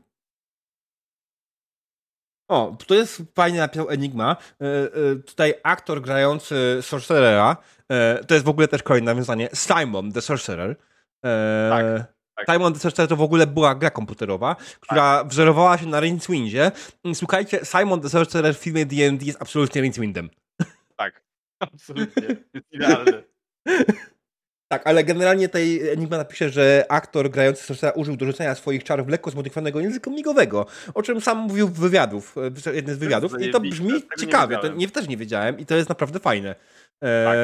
O, to jest fajnie napisał Enigma. E, e, tutaj aktor grający Sorcerera, e, to jest w ogóle też kolejne nawiązanie, Simon the Sorcerer. E, tak. Tak. Simon the to w ogóle była gra komputerowa, która tak. wzorowała się na Rincewind. Słuchajcie, Simon the Sorcerer w filmie D&D jest absolutnie Rincewindem. <laughs> Tak, absolutnie. Jest idealny. <laughs> Tak, ale generalnie tej Enigma napisze, że aktor grający Sorcera użył do rzucenia swoich czarów lekko zmodyfikowanego języka migowego, o czym sam mówił w wywiadów, w jednym z wywiadów i to brzmi ciekawie, to nie, też nie wiedziałem i to jest naprawdę fajne. Tak.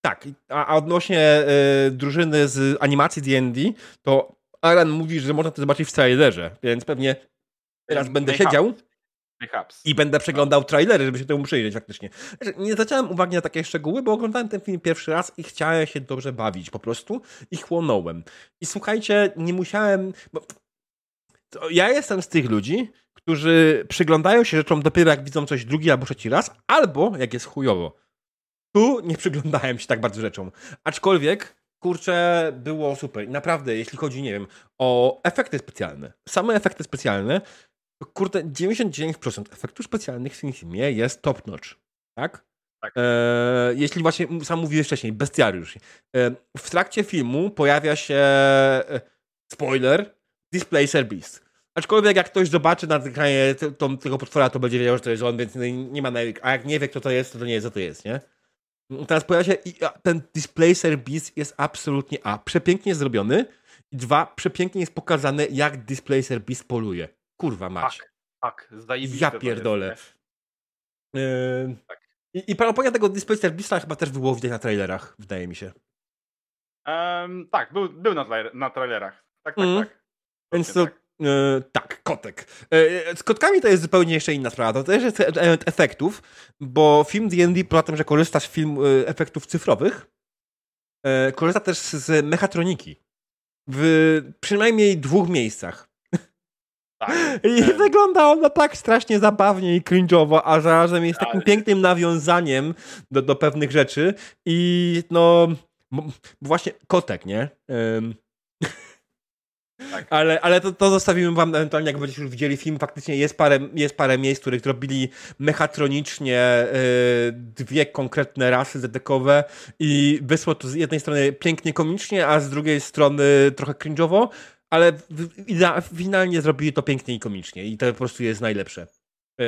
Tak, a, a odnośnie y, drużyny z animacji D&D, to Alan mówi, że można to zobaczyć w trailerze, więc pewnie teraz będę siedział. I będę przeglądał trailery, żeby się temu przyjrzeć faktycznie. Znaczy, nie zwracałem uwagi na takie szczegóły, bo oglądałem ten film pierwszy raz i chciałem się dobrze bawić po prostu i chłonąłem. I słuchajcie, nie musiałem... Bo ja jestem z tych ludzi, którzy przyglądają się rzeczom dopiero jak widzą coś drugi albo trzeci raz, albo jak jest chujowo. Tu nie przyglądałem się tak bardzo rzeczom. Aczkolwiek, kurczę, było super. I naprawdę, jeśli chodzi, nie wiem, o efekty specjalne, same efekty specjalne, kurde, 99% efektów specjalnych w tym filmie jest top notch. Tak? Tak. E, jeśli właśnie, sam mówiłeś wcześniej, bestiariusz. E, w trakcie filmu pojawia się e, spoiler, Displacer Beast. Aczkolwiek jak ktoś zobaczy na ekranie tego potwora, to będzie wiedział, że to jest on, więc nie ma na... A jak nie wie, kto to jest, to, to nie jest, co to jest, nie? Teraz pojawia się i ten Displacer Beast jest absolutnie A. Przepięknie zrobiony i dwa, przepięknie jest pokazane, jak Displacer Beast poluje. Kurwa mać. Tak, tak, Ja pierdolę. Yy... tak. I, i propos tego Displacer Beasta chyba też było widać na trailerach, wydaje mi się. Um, tak, był, był na, na trailerach. Tak, tak, mm. tak. Więc to, tak. E, tak, kotek. E, z kotkami to jest zupełnie jeszcze inna sprawa. To też jest element efektów, bo film D&D poza tym, że korzysta z film e, efektów cyfrowych, korzysta też z mechatroniki. W przynajmniej dwóch miejscach. Tak. <laughs> I wygląda ona tak strasznie zabawnie i cringe'owo, a zarazem jest takim pięknym nawiązaniem do, do pewnych rzeczy i no właśnie kotek, nie? Tak. Ale, ale to, to zostawimy wam ewentualnie, jak będziecie już widzieli film. Faktycznie jest parę, jest parę miejsc, w których robili mechatronicznie yy, dwie konkretne rasy zedekowe i wyszło to z jednej strony pięknie komicznie, a z drugiej strony trochę cringe'owo, ale finalnie zrobili to pięknie i komicznie i to po prostu jest najlepsze. Yy,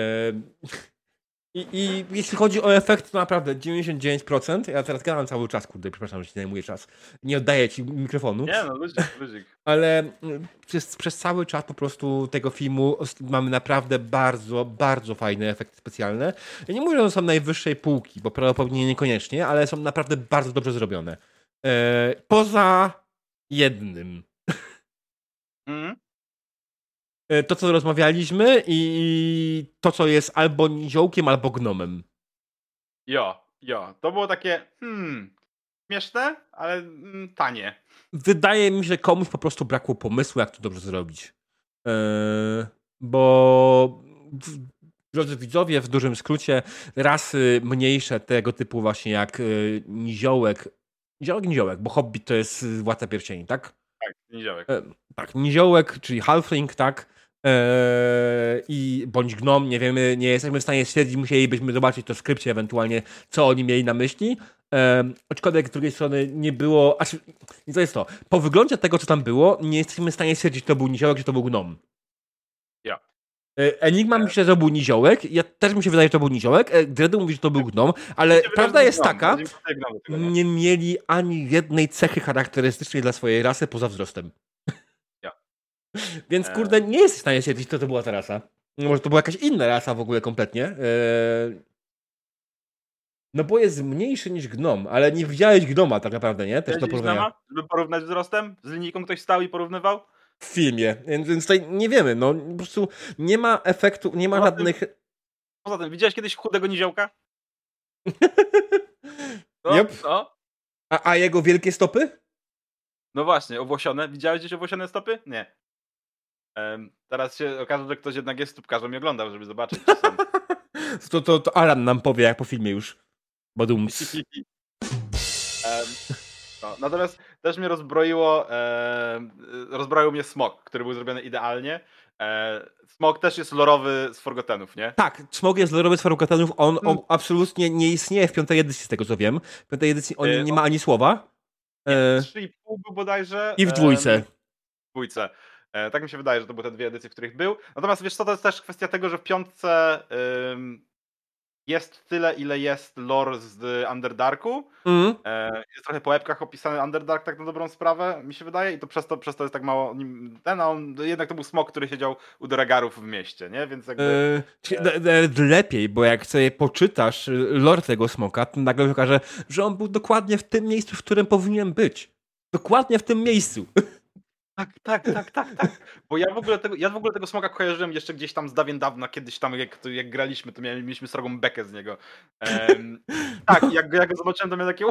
i, I, jeśli chodzi o efekt, to naprawdę 99%. Ja teraz gadam cały czas, kurde, przepraszam, że ci zajmuję czas. Nie oddaję ci mikrofonu. Nie, no, luzik, luzik. <laughs> Ale mm, przez, przez cały czas po prostu tego filmu mamy naprawdę bardzo, bardzo fajne efekty specjalne. Ja nie mówię, że są najwyższej półki, bo prawdopodobnie niekoniecznie, ale są naprawdę bardzo dobrze zrobione. E, poza jednym. Mm. E, to, co rozmawialiśmy i to, co jest albo niziołkiem, albo gnomem. Jo, jo. To było takie, hmm, śmieszne, ale mm, tanie. Wydaje mi się, że komuś po prostu brakło pomysłu, jak to dobrze zrobić. Yy, bo drodzy widzowie, w dużym skrócie, rasy mniejsze tego typu właśnie jak yy, niziołek, niziołek, niziołek, bo hobbit to jest władca pierścieni, tak? Tak, niziołek. Tak, niziołek, czyli halfling, tak? Eee, i bądź gnom, nie wiemy, nie jesteśmy w stanie stwierdzić, musielibyśmy zobaczyć to w skrypcie ewentualnie, co oni mieli na myśli. Eee, aczkolwiek z drugiej strony nie było, aż, to jest to, po wyglądzie tego, co tam było, nie jesteśmy w stanie stwierdzić, czy to był niziołek, czy to był gnom. Ja. Eee, Enigma yeah. myślę, że to był niziołek, ja też mi się wydaje, że to był niziołek, Dredu mówi, że to był gnom, ale prawda jest taka, nie mieli ani jednej cechy charakterystycznej dla swojej rasy poza wzrostem. Więc e. kurde, nie jesteś w stanie stwierdzić, kto to była ta rasa. Może to była jakaś inna rasa w ogóle kompletnie. Eee... No bo jest mniejszy niż gnom, ale nie widziałeś gnoma tak naprawdę, nie? Też do porównania. Gnoma, żeby porównać wzrostem? Z linijką ktoś stał i porównywał? W filmie, więc, więc tutaj nie wiemy, no po prostu nie ma efektu, nie ma poza żadnych... Tym, poza tym, widziałeś kiedyś chudego niziołka? <laughs> no, yep. no. A, a jego wielkie stopy? No właśnie, owłosione. Widziałeś gdzieś owłosione stopy? Nie. Teraz się okaże, że ktoś jednak jest stópkarzem i oglądał, żeby zobaczyć, czy są. <laughs> to, to, to Alan nam powie, jak po filmie już. Badums. <laughs> um, no, natomiast też mnie rozbroiło, e, rozbroił mnie smok, który był zrobiony idealnie. E, smok też jest lorowy z Forgottenów, nie? Tak, smok jest lorowy z Forgottenów. On, on hmm. absolutnie nie istnieje w piątej edycji, z tego co wiem. W piątej edycji on e, nie ma ani słowa. E, 3,5 był bodajże. I w dwójce. W dwójce. E, tak mi się wydaje, że to były te dwie edycje, w których był. Natomiast wiesz co, to jest też kwestia tego, że w piątce ym, jest tyle, ile jest lore z Underdarku. Mm. E, jest trochę po epkach opisany Underdark tak na dobrą sprawę, mi się wydaje, i to przez to, przez to jest tak mało ten, a on, jednak to był smok, który siedział u Doregarów w mieście, nie? Więc jakby... Yy, lepiej, bo jak sobie poczytasz lore tego smoka, to nagle się okaże, że on był dokładnie w tym miejscu, w którym powinien być. Dokładnie w tym miejscu. <laughs> Tak, tak, tak, tak, tak. <laughs> Bo ja w ogóle tego, ja w ogóle tego smoka kojarzyłem jeszcze gdzieś tam z dawien dawna, kiedyś tam jak, jak graliśmy, to mieliśmy srogą bekę z niego. Um, <laughs> tak, jak, jak go zobaczyłem, to miałem takie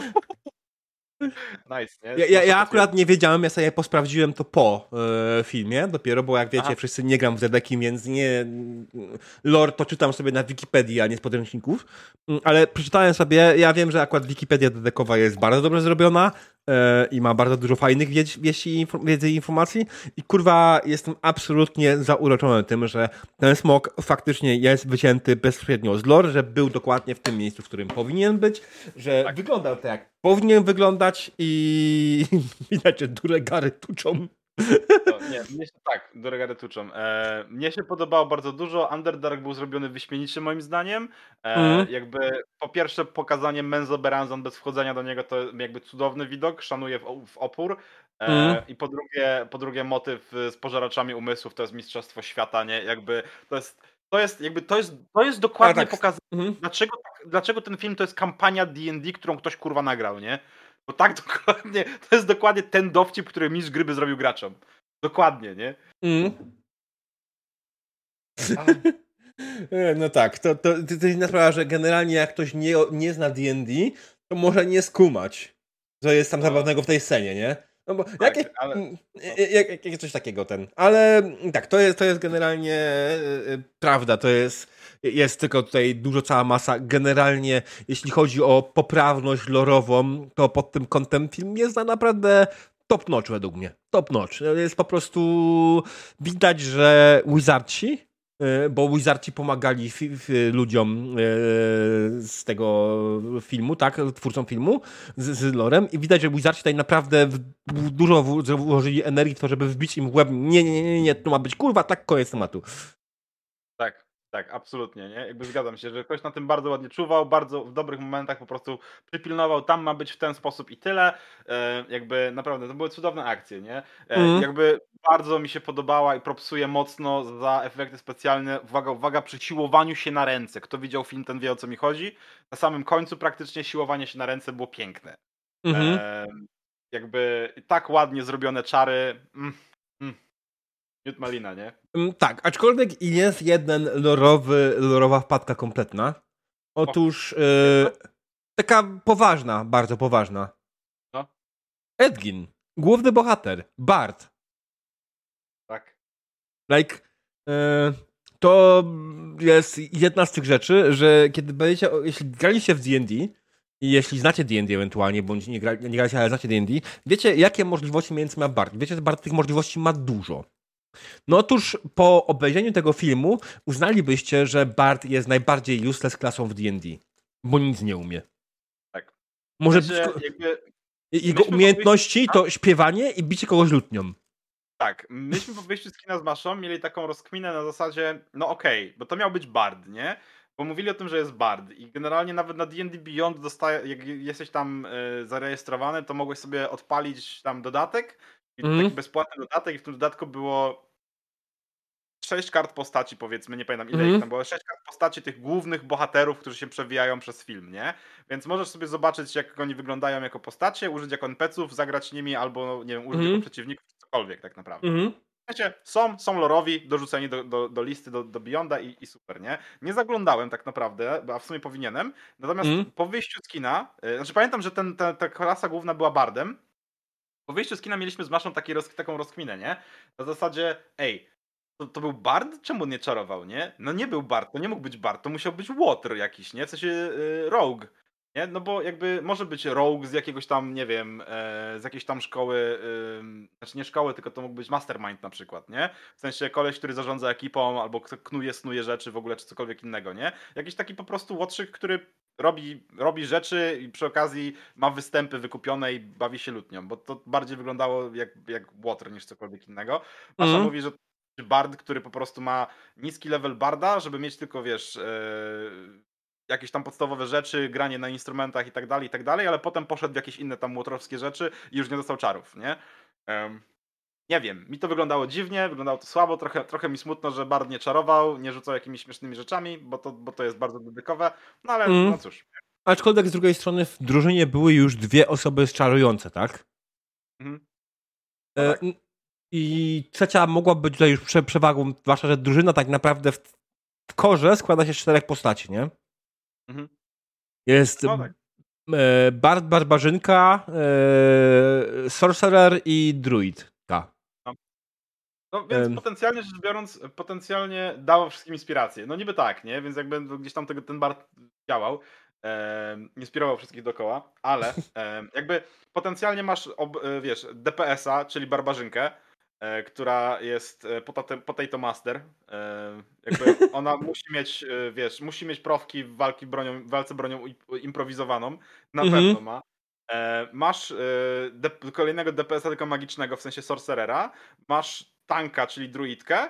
Nice, nie? Ja, ja, ja akurat nie wiedziałem, ja sobie posprawdziłem to po e, filmie dopiero, bo jak wiecie, Aha. wszyscy nie gram w Zedeki, więc nie lore to czytam sobie na Wikipedii, a nie z podręczników, mm, ale przeczytałem sobie, ja wiem, że akurat Wikipedia dedekowa jest bardzo dobrze zrobiona, E, i ma bardzo dużo fajnych wieści, wiedzy i informacji i kurwa jestem absolutnie zauroczony tym, że ten smok faktycznie jest wycięty bezpośrednio z lore, że był dokładnie w tym miejscu, w którym powinien być, że tak. wyglądał tak jak powinien wyglądać i <laughs> widać, że duże gary tuczą no, nie, mnie się, tak, do regary tuczą. E, mnie się podobało bardzo dużo. Underdark był zrobiony wyśmienicie moim zdaniem. E, mm. Jakby po pierwsze pokazanie Menzo Beranzon bez wchodzenia do niego to jakby cudowny widok, szanuję w, w opór. E, mm. I po drugie, po drugie motyw z pożaraczami umysłów to jest mistrzostwo świata, nie? Jakby to jest to jest jakby to jest, to jest dokładnie tak. pokazane, mhm. dlaczego, tak, dlaczego ten film to jest kampania D&D, którą ktoś kurwa nagrał, nie? Bo tak <laughs> dokładnie, to jest dokładnie ten dowcip, który mistrz gry by zrobił graczom. Dokładnie, nie? Mm. <laughs> No tak, to, to, to, to jest inna sprawa, że generalnie jak ktoś nie, nie zna D&D, to może nie skumać, co jest tam no. zabawnego w tej scenie, nie? No bo tak, jakie, ale... Mm, jak, jak, coś takiego ten. Ale tak, to jest, to jest generalnie yy, prawda, to jest jest tylko tutaj dużo, cała masa. Generalnie, jeśli chodzi o poprawność lorową, to pod tym kątem film jest na naprawdę top notch według mnie. Top notch. Jest po prostu widać, że Wizardci, e, bo Wizardci pomagali ludziom e, z tego filmu, tak, twórcom filmu, z, z lorem i widać, że Wizardci tutaj naprawdę dużo włożyli energii w to, żeby wbić im w łeb, nie, nie, nie, nie, to ma być kurwa, tak koniec tematu. Tak, absolutnie, nie? Jakby zgadzam się, że ktoś na tym bardzo ładnie czuwał, bardzo w dobrych momentach po prostu przypilnował, tam ma być w ten sposób i tyle. E, jakby naprawdę, to były cudowne akcje, nie? E, mm. Jakby bardzo mi się podobała i propsuje mocno za efekty specjalne, uwaga, uwaga, przy siłowaniu się na ręce. Kto widział film, ten wie o co mi chodzi. Na samym końcu praktycznie siłowanie się na ręce było piękne. Mm -hmm. e, jakby tak ładnie zrobione czary. Mm, mm. Miód malina, nie? Mm, tak, aczkolwiek jest jeden lorowy, lorowa wpadka kompletna. Otóż yy, taka poważna, bardzo poważna. No. Edgin, główny bohater, Bart. Tak. Like, yy, to jest jedna z tych rzeczy, że kiedy będziecie, jeśli graliście w D&D i jeśli znacie D&D ewentualnie, bądź nie, gra, nie graliście, ale znacie D&D, wiecie, jakie możliwości między ma Bart. Wiecie, że Bart tych możliwości ma dużo. No otóż po obejrzeniu tego filmu uznalibyście, że Bart jest najbardziej useless klasą w D&D, bo nic nie umie. Tak. Może znaczy, jakby... Jego umiejętności to śpiewanie i bicie kogoś lutnią. Tak, myśmy po wyjściu z kina z Maszą mieli taką rozkminę na zasadzie, no okej, okay, bo to miał być Bard, nie? Bo mówili o tym, że jest Bard i generalnie nawet na D&D Beyond dostaje, jak jesteś tam y, zarejestrowany, to mogłeś sobie odpalić tam dodatek i mm. taki bezpłatny dodatek i w tym dodatku było sześć kart postaci, powiedzmy, nie pamiętam ile mm. ich tam było, sześć kart postaci tych głównych bohaterów, którzy się przewijają przez film, nie? Więc możesz sobie zobaczyć, jak oni wyglądają jako postacie, użyć jako NPC-ów, zagrać nimi, albo, nie wiem, użyć mm. jako przeciwników, cokolwiek tak naprawdę. Mm. Wiecie, są, są lorowi, dorzuceni do, do, do listy, do, do Beyonda i, i, super, nie? Nie zaglądałem tak naprawdę, a w sumie powinienem, natomiast mm. po wyjściu z kina, yy, znaczy pamiętam, że ten, ta, ta klasa główna była Bardem, po wyjściu z kina mieliśmy z Maszą taki roz, taką rozkminę, nie? Na zasadzie, ej, to, to, był Bard? Czemu nie czarował, nie? No nie był Bard, to nie mógł być Bard, to musiał być Water jakiś, nie? W sensie yy, Rogue. Nie? No bo jakby może być rogue z jakiegoś tam, nie wiem, e, z jakiejś tam szkoły, e, znaczy nie szkoły, tylko to mógł być mastermind na przykład, nie? W sensie koleś, który zarządza ekipą albo knuje, snuje rzeczy w ogóle, czy cokolwiek innego, nie? Jakiś taki po prostu łotrzyk, który robi, robi rzeczy i przy okazji ma występy wykupione i bawi się lutnią, bo to bardziej wyglądało jak, jak water niż cokolwiek innego. Masza mm. mówi, że bard, który po prostu ma niski level barda, żeby mieć tylko, wiesz, e, jakieś tam podstawowe rzeczy, granie na instrumentach i tak dalej, i tak dalej, ale potem poszedł w jakieś inne tam łotrowskie rzeczy i już nie dostał czarów, nie? Um, nie wiem, mi to wyglądało dziwnie, wyglądało to słabo, trochę, trochę mi smutno, że Bard nie czarował, nie rzucał jakimiś śmiesznymi rzeczami, bo to, bo to jest bardzo dedykowe, no ale mm. no cóż. Aczkolwiek z drugiej strony w drużynie były już dwie osoby czarujące, tak? Mhm. No tak. E, I trzecia mogłaby być tutaj już prze, przewagą, zwłaszcza, że drużyna tak naprawdę w, w korze składa się z czterech postaci, nie? Mhm. Jest no tak. e, Bart Barbarzynka, e, Sorcerer i Druid. No. no więc um. potencjalnie rzecz biorąc, potencjalnie dało wszystkim inspirację. No niby tak, nie? Więc jakby gdzieś tam tego, ten Bart działał e, inspirował wszystkich dookoła, ale <laughs> e, jakby potencjalnie masz, ob, e, wiesz, DPS-a, czyli barbarzynkę, e, która jest e, potato master. E, jakby <laughs> ona musi mieć, wiesz, musi mieć profki w walki bronią, walce bronią improwizowaną. Na mhm. pewno ma. Masz de, kolejnego DPS-a tylko magicznego, w sensie sorcerera. Masz tanka, czyli druidkę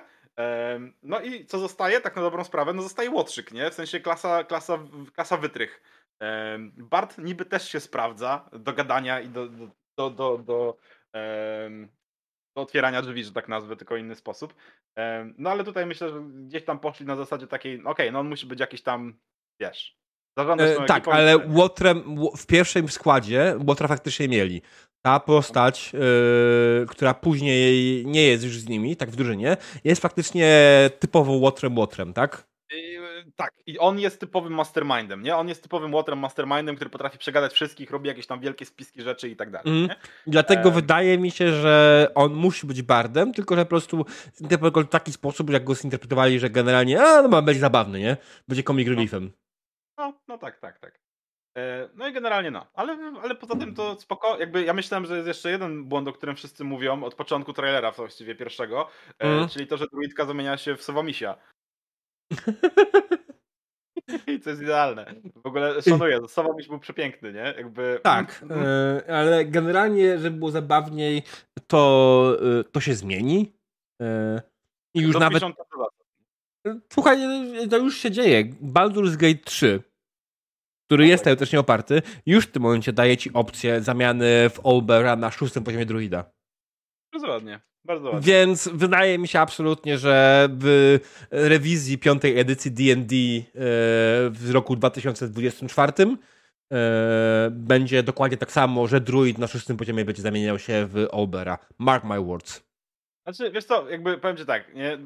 no i co zostaje, tak na dobrą sprawę, no zostaje łotrzyk, nie? W sensie klasa, klasa, klasa wytrych. Bart niby też się sprawdza do gadania i do, do, do, do, do, do otwierania drzwi, że tak nazwę, tylko inny sposób. No ale tutaj myślę, że gdzieś tam poszli na zasadzie takiej, okej, okay, no on musi być jakiś tam, wiesz, E, tak, ale Łotrem w pierwszym składzie Łotra faktycznie mieli ta postać, yy, która później nie jest już z nimi, tak w drużynie, jest faktycznie typowo Łotrem Łotrem, tak? Yy, tak, i on jest typowym mastermindem, nie? On jest typowym Łotrem mastermindem, który potrafi przegadać wszystkich, robi jakieś tam wielkie spiski rzeczy i tak dalej. Mm. Dlatego e... wydaje mi się, że on musi być bardem, tylko że po prostu zinterpretował w taki sposób, jak go zinterpretowali, że generalnie, a no ma być zabawny, nie? Będzie comic reliefem. No, no tak, tak, tak. E, no i generalnie no, ale, ale poza tym to spoko, jakby ja myślałem, że jest jeszcze jeden błąd, o którym wszyscy mówią od początku trailera właściwie pierwszego, mm. czyli to, że druidka zamienia się w Sowomisia. I to jest idealne. W ogóle szanuję, Sowomiś był przepiękny, nie? Jakby... Tak, e, ale generalnie, żeby było zabawniej, to, to się zmieni. I już nawet... Słuchaj, to już się dzieje. Baldur's Gate 3 który jest teoretycznie oparty, już w tym momencie daje ci opcję zamiany w Olbera na szóstym poziomie druida. Bardzo ładnie. Bardzo ładnie. Więc wydaje mi się absolutnie, że w rewizji piątej edycji D&D e, w roku 2024 e, będzie dokładnie tak samo, że druid na szóstym poziomie będzie zamieniał się w Olbera. Mark my words. Znaczy, wiesz co, jakby powiem ci tak, nie,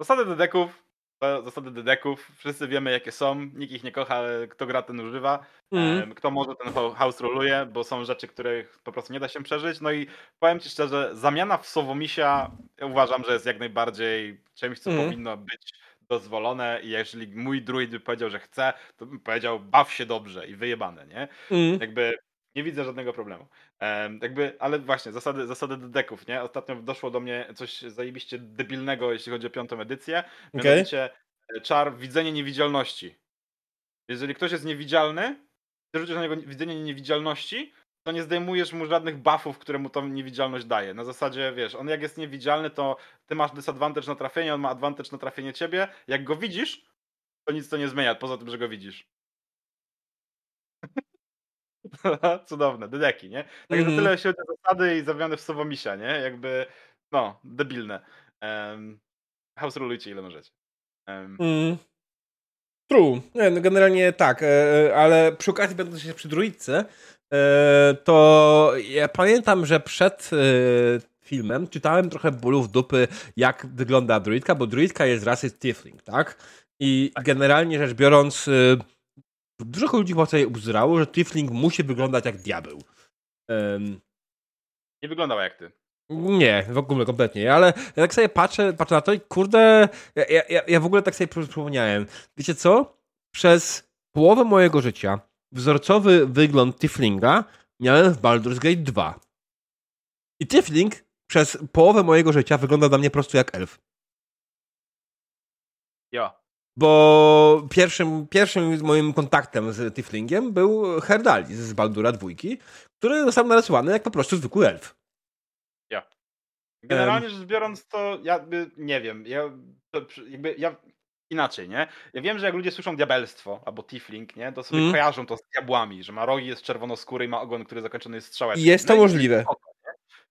zasady dedeków zasady dedeków, wszyscy wiemy jakie są, nikt ich nie kocha, ale kto gra, ten używa. Mm. Kto może, ten house roluje, bo są rzeczy, których po prostu nie da się przeżyć. No i powiem ci szczerze, zamiana w Sowomisia uważam, że jest jak najbardziej czymś, co mm. powinno być dozwolone i jeżeli mój druid by powiedział, że chce, to bym powiedział baw się dobrze i wyjebane, nie? Mm. Jakby nie widzę żadnego problemu. Um, jakby, ale właśnie, zasady, zasady dedeków, nie? Ostatnio doszło do mnie coś zajebiście debilnego, jeśli chodzi o piątą edycję. Mianowicie okay. czar widzenie niewidzialności. Jeżeli ktoś jest niewidzialny, ty rzucisz na niego widzenie niewidzialności, to nie zdejmujesz mu żadnych buffów, które mu tą niewidzialność daje. Na zasadzie, wiesz, on jak jest niewidzialny, to ty masz disadvantage na trafienie, on ma advantage na trafienie ciebie. Jak go widzisz, to nic to nie zmienia, poza tym, że go widzisz. <laughs> Cudowne, dedeki, nie? Także mm. tyle się o zasady i zawiane w Sowomisia, nie? Jakby, no, debilne. Um, house rulujcie ile możecie. Um. Mm. True. Nie, no generalnie tak, e, e, ale przy okazji będąc się przy druidce, e, to ja pamiętam, że przed filmem czytałem trochę bólów dupy, jak wygląda druidka, bo druidka jest rasy Tiefling, tak? I tak. generalnie rzecz biorąc dużo ludzi chyba sobie ubzrało, że Tifling musi wyglądać jak diabeł. Um, nie wyglądał jak ty. Nie, w ogóle kompletnie, ale ja tak sobie patrzę, patrzę na to i kurde, ja, ja, ja w ogóle tak sobie przypomniałem. Wiecie co? Przez połowę mojego życia wzorcowy wygląd Tiflinga miałem w Baldur's Gate 2. I Tifling przez połowę mojego życia wygląda dla mnie po prostu jak elf. Ja. Bo pierwszym, pierwszym moim kontaktem z Tiflingiem był Herdalis z Baldura dwójki, który został narysowany jak po prostu zwykły elf. Ja. Generalnie rzecz biorąc, to jakby nie wiem. Ja, jakby ja inaczej, nie? Ja wiem, że jak ludzie słyszą diabelstwo albo Tifling, nie? To sobie mm. kojarzą to z diabłami, że ma rogi, jest czerwonoskóry i ma ogon, który zakończony jest strzałeczką. Jest to no możliwe.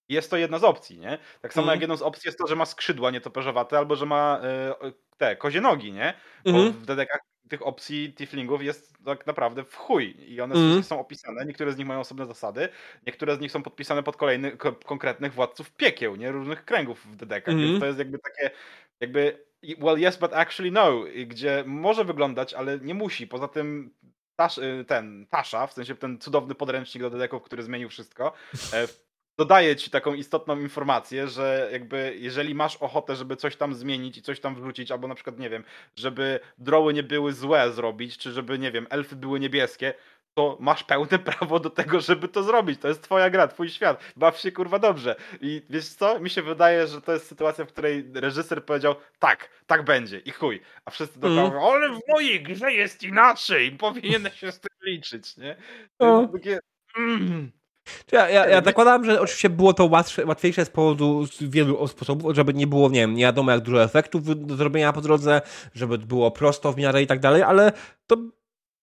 Jest to jedna z opcji, nie? Tak samo mm. jak jedną z opcji jest to, że ma skrzydła nietoperzowate albo że ma y, te kozie nogi, nie? Bo mm. w dedekach tych opcji tieflingów jest tak naprawdę w chuj i one mm. są opisane, niektóre z nich mają osobne zasady, niektóre z nich są podpisane pod kolejnych konkretnych władców piekieł, nie? Różnych kręgów w DDK, mm. więc mhm. to jest jakby takie jakby well yes but actually no, gdzie może wyglądać, ale nie musi. Poza tym Tasz, y, ten Tasza, w sensie ten cudowny podręcznik do dedeków, który zmienił wszystko, e, dodaje ci taką istotną informację, że jakby jeżeli masz ochotę, żeby coś tam zmienić i coś tam wrzucić, albo na przykład, nie wiem, żeby droły nie były złe zrobić, czy żeby, nie wiem, elfy były niebieskie, to masz pełne <laughs> prawo do tego, żeby to zrobić. To jest twoja gra, twój świat. Baw się kurwa dobrze. I wiesz co? Mi się wydaje, że to jest sytuacja, w której reżyser powiedział tak, tak będzie i chuj. A wszyscy mm. mówią, ale w mojej grze jest inaczej. <laughs> Powinieneś się z tym liczyć, nie? To takie... Mm. Ja, ja, ja zakładam, że oczywiście było to łatwiejsze z powodu z wielu sposobów, żeby nie było, nie wiem, nie wiadomo jak dużo efektów do zrobienia po drodze, żeby było prosto w miarę i tak dalej, ale to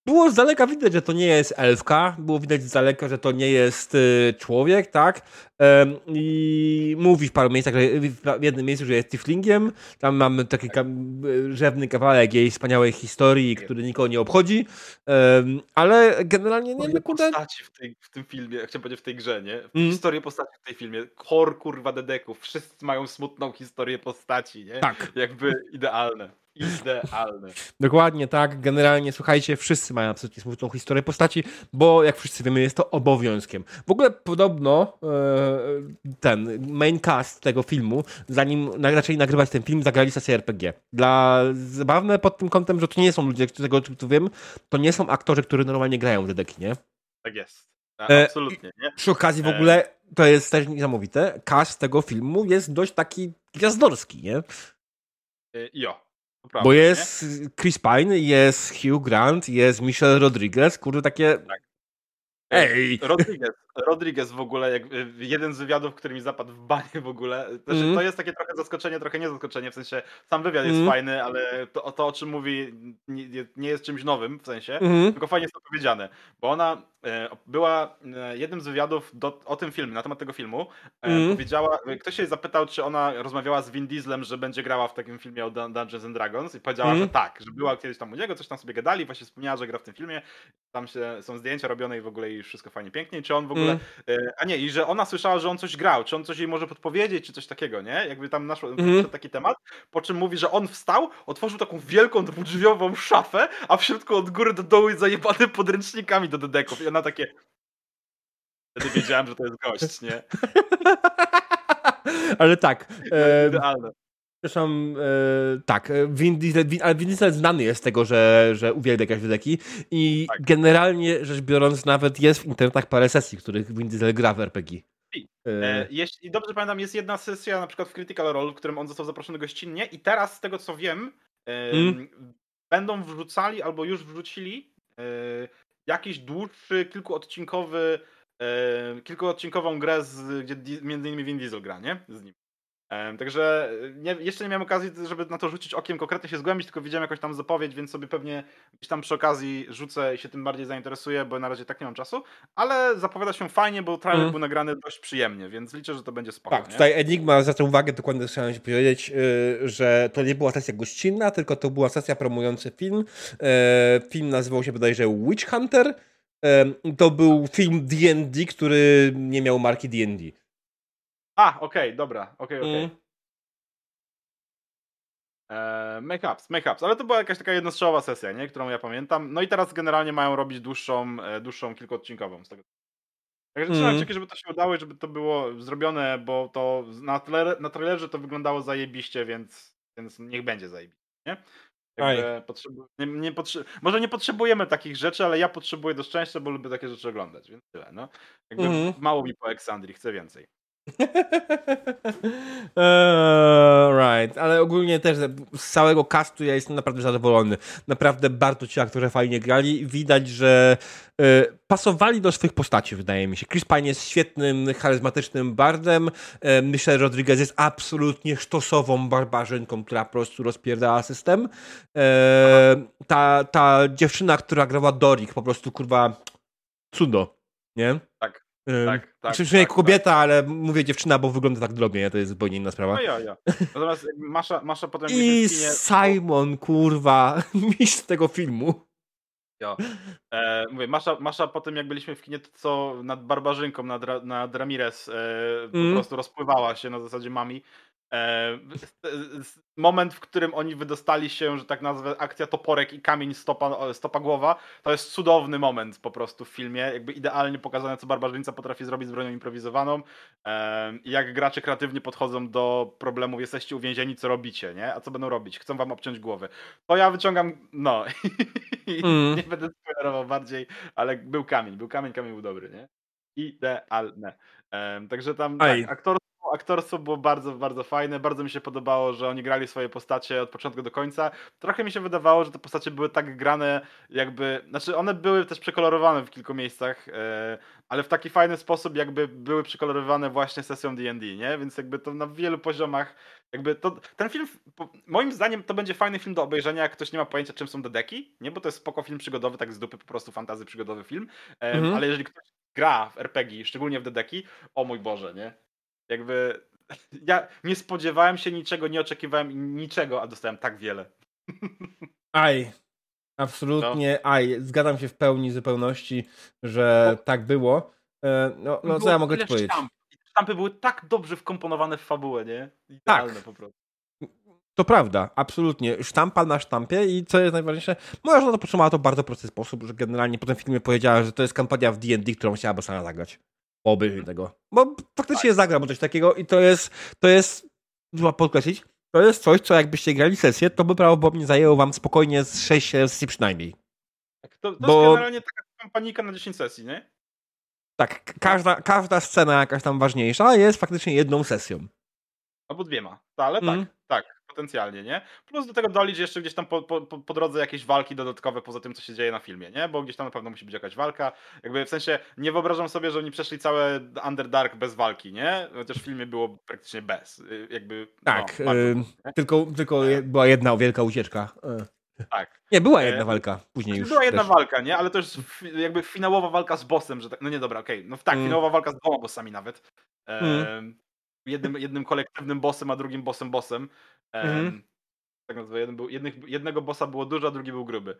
było z daleka widać, że to nie jest elfka, było widać z daleka, że to nie jest y, człowiek, tak? I mówi w paru miejscach, że w jednym miejscu, że jest Tiflingiem, tam mamy taki rzewny kawałek jej wspaniałej historii, który nikogo nie obchodzi, ale generalnie nie, no kurde... postaci w, tej, w tym filmie, chciałem powiedzieć w tej grze, nie? Mm. Historię postaci w tej filmie, chor kurwa dedeków, wszyscy mają smutną historię postaci, nie? Tak. Jakby idealne. Idealne. Dokładnie tak. Generalnie, słuchajcie, wszyscy mają absolutnie smutną historię postaci, bo jak wszyscy wiemy, jest to obowiązkiem. W ogóle podobno e, ten main cast tego filmu, zanim raczej nagrywać ten film, zagrali sesję RPG. Dla zabawne pod tym kątem, że to nie są ludzie, z tego co wiem, to nie są aktorzy, którzy normalnie grają w Dedeki, nie? Tak jest. E, absolutnie, nie? Przy okazji w e. ogóle, to jest też niesamowite, cast tego filmu jest dość taki gwiazdorski, nie? Jo. Prawda, Bo jest nie? Chris Pine, jest Hugh Grant, jest Michelle Rodriguez, kurde takie... Tak. Ej! Rodriguez, Rodriguez w ogóle, jak jeden z wywiadów, który mi zapadł w banie w ogóle, znaczy, mm. to jest takie trochę zaskoczenie, trochę nie zaskoczenie, w sensie sam wywiad jest mm. fajny, ale to, to, o czym mówi nie, nie, jest czymś nowym w sensie, mm. tylko fajnie jest to powiedziane, bo ona była e, jednym z wywiadów do, o tym filmie, na temat tego filmu, mm. powiedziała, ktoś się zapytał, czy ona rozmawiała z Vin Dieslem, że będzie grała w takim filmie o Dungeons and Dragons i powiedziała, mm. że tak, że była kiedyś tam u niego, coś tam sobie gadali, właśnie wspomniała, że gra w tym filmie, tam się, są zdjęcia robione i w ogóle i wszystko fajnie, pięknie, czy on w ogóle ogóle. Mm. A nie, i że ona słyszała, że on coś grał, czy on coś jej może podpowiedzieć, czy coś takiego, nie? Jakby tam naszło mm. taki temat. Po czym mówi, że on wstał, otworzył taką wielką dwudrzwiową szafę, a w środku od góry do dołu jest zajebany podręcznikami do dedeków. I ona takie. Wtedy wiedziałem, że to jest gość, nie? <laughs> Ale tak. E, idealne. Przepraszam, e, tak, Vin Diesel, Vin, ale Vin Diesel znany jest z tego, że, że uwielbia jakieś wydeki i tak. generalnie rzecz biorąc nawet jest w internetach parę sesji, których Vin Diesel gra w RPG. E, e... Jeśli dobrze pamiętam, jest jedna sesja na przykład w Critical Role, w którym on został zaproszony gościnnie i teraz z tego co wiem, e, mm. będą wrzucali albo już wrzucili e, jakiś dłuższy, kilkuodcinkowy kilkuodcinkową grę, z, gdzie między innymi Vin Diesel gra, nie? Z nim. Także nie, jeszcze nie miałem okazji, żeby na to rzucić okiem, konkretnie się zgłębić, tylko widziałem jakąś tam zapowiedź, więc sobie pewnie gdzieś tam przy okazji rzucę i się tym bardziej zainteresuję, bo na razie tak nie mam czasu, ale zapowiada się fajnie, bo trailer mm. był nagrany dość przyjemnie, więc liczę, że to będzie spoko. Tak, nie? tutaj Enigma zwraca uwagę, dokładnie chciałem się powiedzieć, yy, że to nie była sesja gościnna, tylko to była sesja promująca film. Yy, film nazywał się bodajże Witch Hunter. Yy, to był film D&D, który nie miał marki D&D. A, okej, okay, dobra, okej, okay, okej. Okay. Mm. make-ups, make-ups, ale to była jakaś taka jednostrzałowa sesja, nie? którą ja pamiętam. No i teraz generalnie mają robić dłuższą, e, dłuższą kilkuodcinkową z tego. Także trzymam mm. kciuki, żeby to się udało i żeby to było zrobione, bo to na, trailer, na trailerze to wyglądało zajebiście, więc, więc niech będzie zajebiście, nie? Potrzebu nie, nie potrze może nie potrzebujemy takich rzeczy, ale ja potrzebuję do szczęścia, bo lubię takie rzeczy oglądać, więc tyle. No. Jakby mm -hmm. Mało mi po Eksandrii, chcę więcej. Uh, <laughs> right, ale ogólnie też z całego castu ja jestem naprawdę zadowolony. Naprawdę bardzo ci aktorzy fajnie grali. Widać, że y, pasowali do swoich postaci, wydaje mi się. Chris Pine jest świetnym, charyzmatycznym bardem. Y, myślę, że Rodriguez jest absolutnie sztosową barbarzynką, która po prostu rozpierdala system. Y, ta, ta dziewczyna, która grała Dorik, po prostu kurwa cudo, nie? Tak. Tak, tak. Czy przynajmniej tak, kobieta, tak. ale mówię dziewczyna, bo wygląda tak drobnie, to jest zupełnie inna sprawa. No ja, ja. Natomiast Masza, Masza potem... I kinie, Simon, kurwa, <laughs> mistrz tego filmu. Ja. E, mówię, Masza, Masza po tym jak byliśmy w kinie, to co nad Barbarzynką, nad, nad Ramirez e, po mm. prostu rozpływała się na zasadzie mami. E, moment, w którym oni wydostali się, że tak nazwę, akcja toporek i kamień stopa, stopa głowa, to jest cudowny moment po prostu w filmie. Jakby idealnie pokazane, co barbarzyńca potrafi zrobić z bronią improwizowaną i jak gracze kreatywnie podchodzą do problemów. Jesteście uwięzieni, co robicie, nie? A co będą robić? Chcą wam obciąć głowy. To ja wyciągam, no, <laughs> mm. nie będę spoilerował bardziej, ale był kamień, był kamień, kamień był dobry, nie? Idealne. także tam tak, aktor aktorstwo było bardzo, bardzo fajne. Bardzo mi się podobało, że oni grali swoje postacie od początku do końca. Trochę mi się wydawało, że te postacie były tak grane, jakby. Znaczy, one były też przekolorowane w kilku miejscach, e, ale w taki fajny sposób, jakby były przekolorowane właśnie sesją DD, nie? Więc jakby to na wielu poziomach. Jakby to, ten film, moim zdaniem, to będzie fajny film do obejrzenia, jak ktoś nie ma pojęcia, czym są dedeki, nie? Bo to jest spoko film przygodowy, tak z dupy, po prostu fantazy przygodowy film. E, mhm. Ale jeżeli ktoś gra w RPG, szczególnie w dedeki, o mój Boże, nie? Jakby <laughs> ja nie spodziewałem się niczego, nie oczekiwałem niczego, a dostałem tak wiele. Aj. Absolutnie, no. aj. Zgadzam się w pełni, zupełności, że no. tak było. E, no, no co ja mogę ci powiedzieć? Sztamp. Sztampy były tak dobrze wkomponowane w fabułę, nie? Idealne tak. po prostu. To prawda, absolutnie. Sztampa na sztampie i co jest najważniejsze, moja żona to potrzebowała to w bardzo prosty sposób, że generalnie po tym filmie powiedziała, że to jest kampania w D&D, którą chciałaby sama zagrać po obejrzeniu mhm. tego. Bo faktycznie tak. zagram coś takiego i to jest, to jest, trzeba podkreślić, to jest coś, co jakbyście grali sesję, to by prawdopodobnie zajęło wam spokojnie z 6 sesji przynajmniej. Tak, to, to Bo... jest generalnie taka kampanika na 10 sesji, nie? Tak, każda, każda scena jakaś tam ważniejsza jest faktycznie jedną sesją. Albo dwiema, ale mm. tak, tak, potencjalnie, nie? Plus do tego dolicz jeszcze gdzieś tam po, po, po, drodze jakieś walki dodatkowe poza tym, co się dzieje na filmie, nie? Bo gdzieś tam na pewno musi być jakaś walka. Jakby w sensie nie wyobrażam sobie, że oni przeszli całe Underdark bez walki, nie? Chociaż w filmie było praktycznie bez. Y, jakby. No, tak, no, bardzo, tylko, tylko była jedna wielka ucieczka. E. Tak. Nie, była e, jedna walka, później już. Była jedna też. walka, nie? Ale to jest jakby finałowa walka z bossem, że tak. No nie dobra, okej. Okay. No tak, mm. finałowa walka z dwoma bossami nawet. Mm jednym, jednym kolektywnym bossem, a drugim bossem bossem. Um, tak nazwę, jeden był, jednych, jednego bossa było dużo, a drugi był gruby.